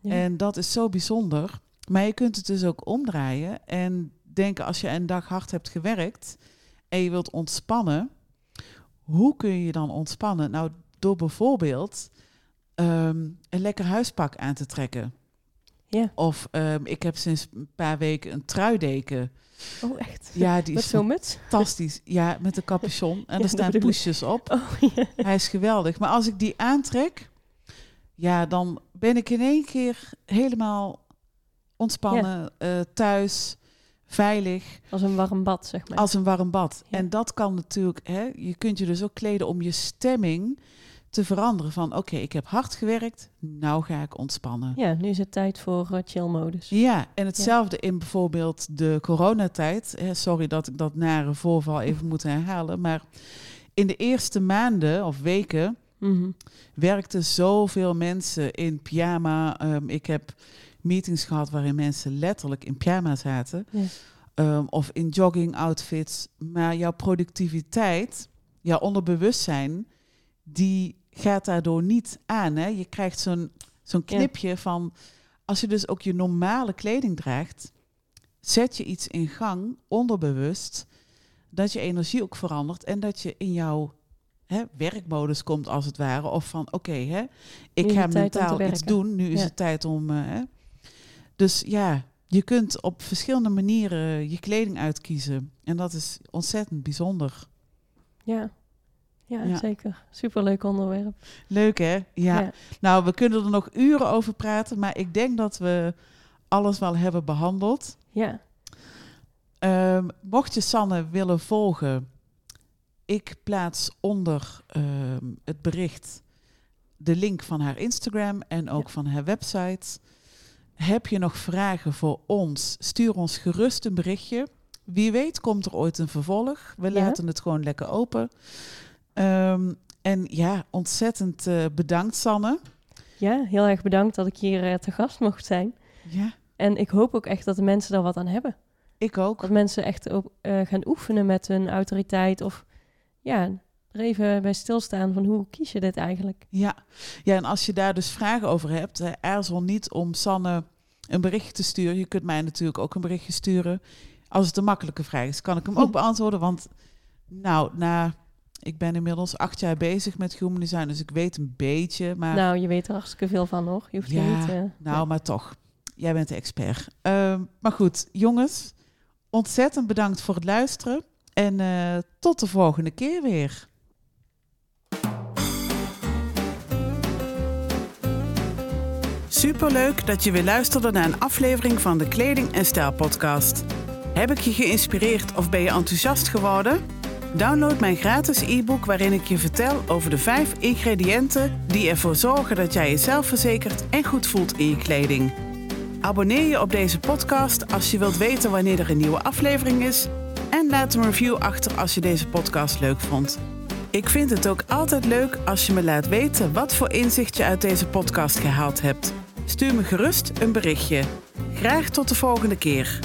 Ja. En dat is zo bijzonder. Maar je kunt het dus ook omdraaien en denken als je een dag hard hebt gewerkt en je wilt ontspannen, hoe kun je dan ontspannen? Nou, door bijvoorbeeld ehm, een lekker huispak aan te trekken. Ja. Of ehm, ik heb sinds een paar weken een truideken. Oh, echt? Ja, die Met is zo'n muts? fantastisch. Ja, met een capuchon. <laughs> En Ja, er staan poesjes op. Oh, ja. Hij is geweldig. Maar als ik die aantrek, ja, dan ben ik in één keer helemaal ontspannen, eh, thuis, veilig, Als een warm bad, zeg maar. als een warm bad. En dat kan natuurlijk, hè, je kunt je dus ook kleden om je stemming te veranderen. Van oké, ik heb hard gewerkt, nou ga ik ontspannen. Ja, nu is het tijd voor eh, chill-modus. Ja, en hetzelfde in bijvoorbeeld de coronatijd. Hè, sorry dat ik dat nare voorval even moet herhalen. Maar in de eerste maanden of weken Mhm. werkten zoveel mensen in pyjama. Ehm, ik heb meetings gehad waarin mensen letterlijk in pyjama zaten. Ja. Ehm, of in jogging outfits. Maar jouw productiviteit, jouw onderbewustzijn, die gaat daardoor niet aan. Hè? Je krijgt zo'n zo'n Ja. knipje van... Als je dus ook je normale kleding draagt... zet je iets in gang, onderbewust... dat je energie ook verandert... en dat je in jouw hè, werkmodus komt, als het ware. Of van, oké, hè, ik ga mentaal iets doen. Nu is het tijd om... eh, hè. Dus ja, je kunt op verschillende manieren je kleding uitkiezen. En dat is ontzettend bijzonder. Ja. Ja, Ja. zeker. Superleuk onderwerp. Leuk hè? Ja. Ja. Nou, we kunnen er nog uren over praten, maar ik denk dat we alles wel hebben behandeld. Ja. Ehm, mocht je Sanne willen volgen, ik plaats onder ehm, het bericht de link van haar Instagram en ook Ja. van haar website. Heb je nog vragen voor ons? Stuur ons gerust een berichtje. Wie weet komt er ooit een vervolg. We Ja. laten het gewoon lekker open. Ehm, en ja, ontzettend eh, bedankt Sanne. ja, heel erg bedankt dat ik hier eh, te gast mocht zijn. Ja, En ik hoop ook echt dat de mensen daar wat aan hebben. ik ook. Dat mensen echt ook, eh, gaan oefenen met hun autoriteit. Of ja, er even bij stilstaan van hoe kies je dit eigenlijk? Ja. ja, en als je daar dus vragen over hebt, hè, aarzel niet om Sanne een berichtje te sturen. Je kunt mij natuurlijk ook een berichtje sturen. Als het een makkelijke vraag is, kan ik hem ook <laughs> beantwoorden. Want nou, na, ik ben inmiddels acht jaar bezig met human design, dus ik weet een beetje. Maar Nou, je weet er hartstikke veel van hoor. Je hoeft je Ja, niet... eh, nou, maar toch. Jij bent de expert. Ehm, maar goed, jongens, ontzettend bedankt voor het luisteren. En eh, tot de volgende keer weer. Superleuk dat je weer luisterde naar een aflevering van de Kleding en Stijl podcast. Heb ik je geïnspireerd of ben je enthousiast geworden? Download mijn gratis e-book waarin ik je vertel over de vijf ingrediënten die ervoor zorgen dat jij jezelf verzekert en goed voelt in je kleding. Abonneer je op deze podcast als je wilt weten wanneer er een nieuwe aflevering is. En laat een review achter als je deze podcast leuk vond. Ik vind het ook altijd leuk als je me laat weten wat voor inzicht je uit deze podcast gehaald hebt. Stuur me gerust een berichtje. Graag tot de volgende keer.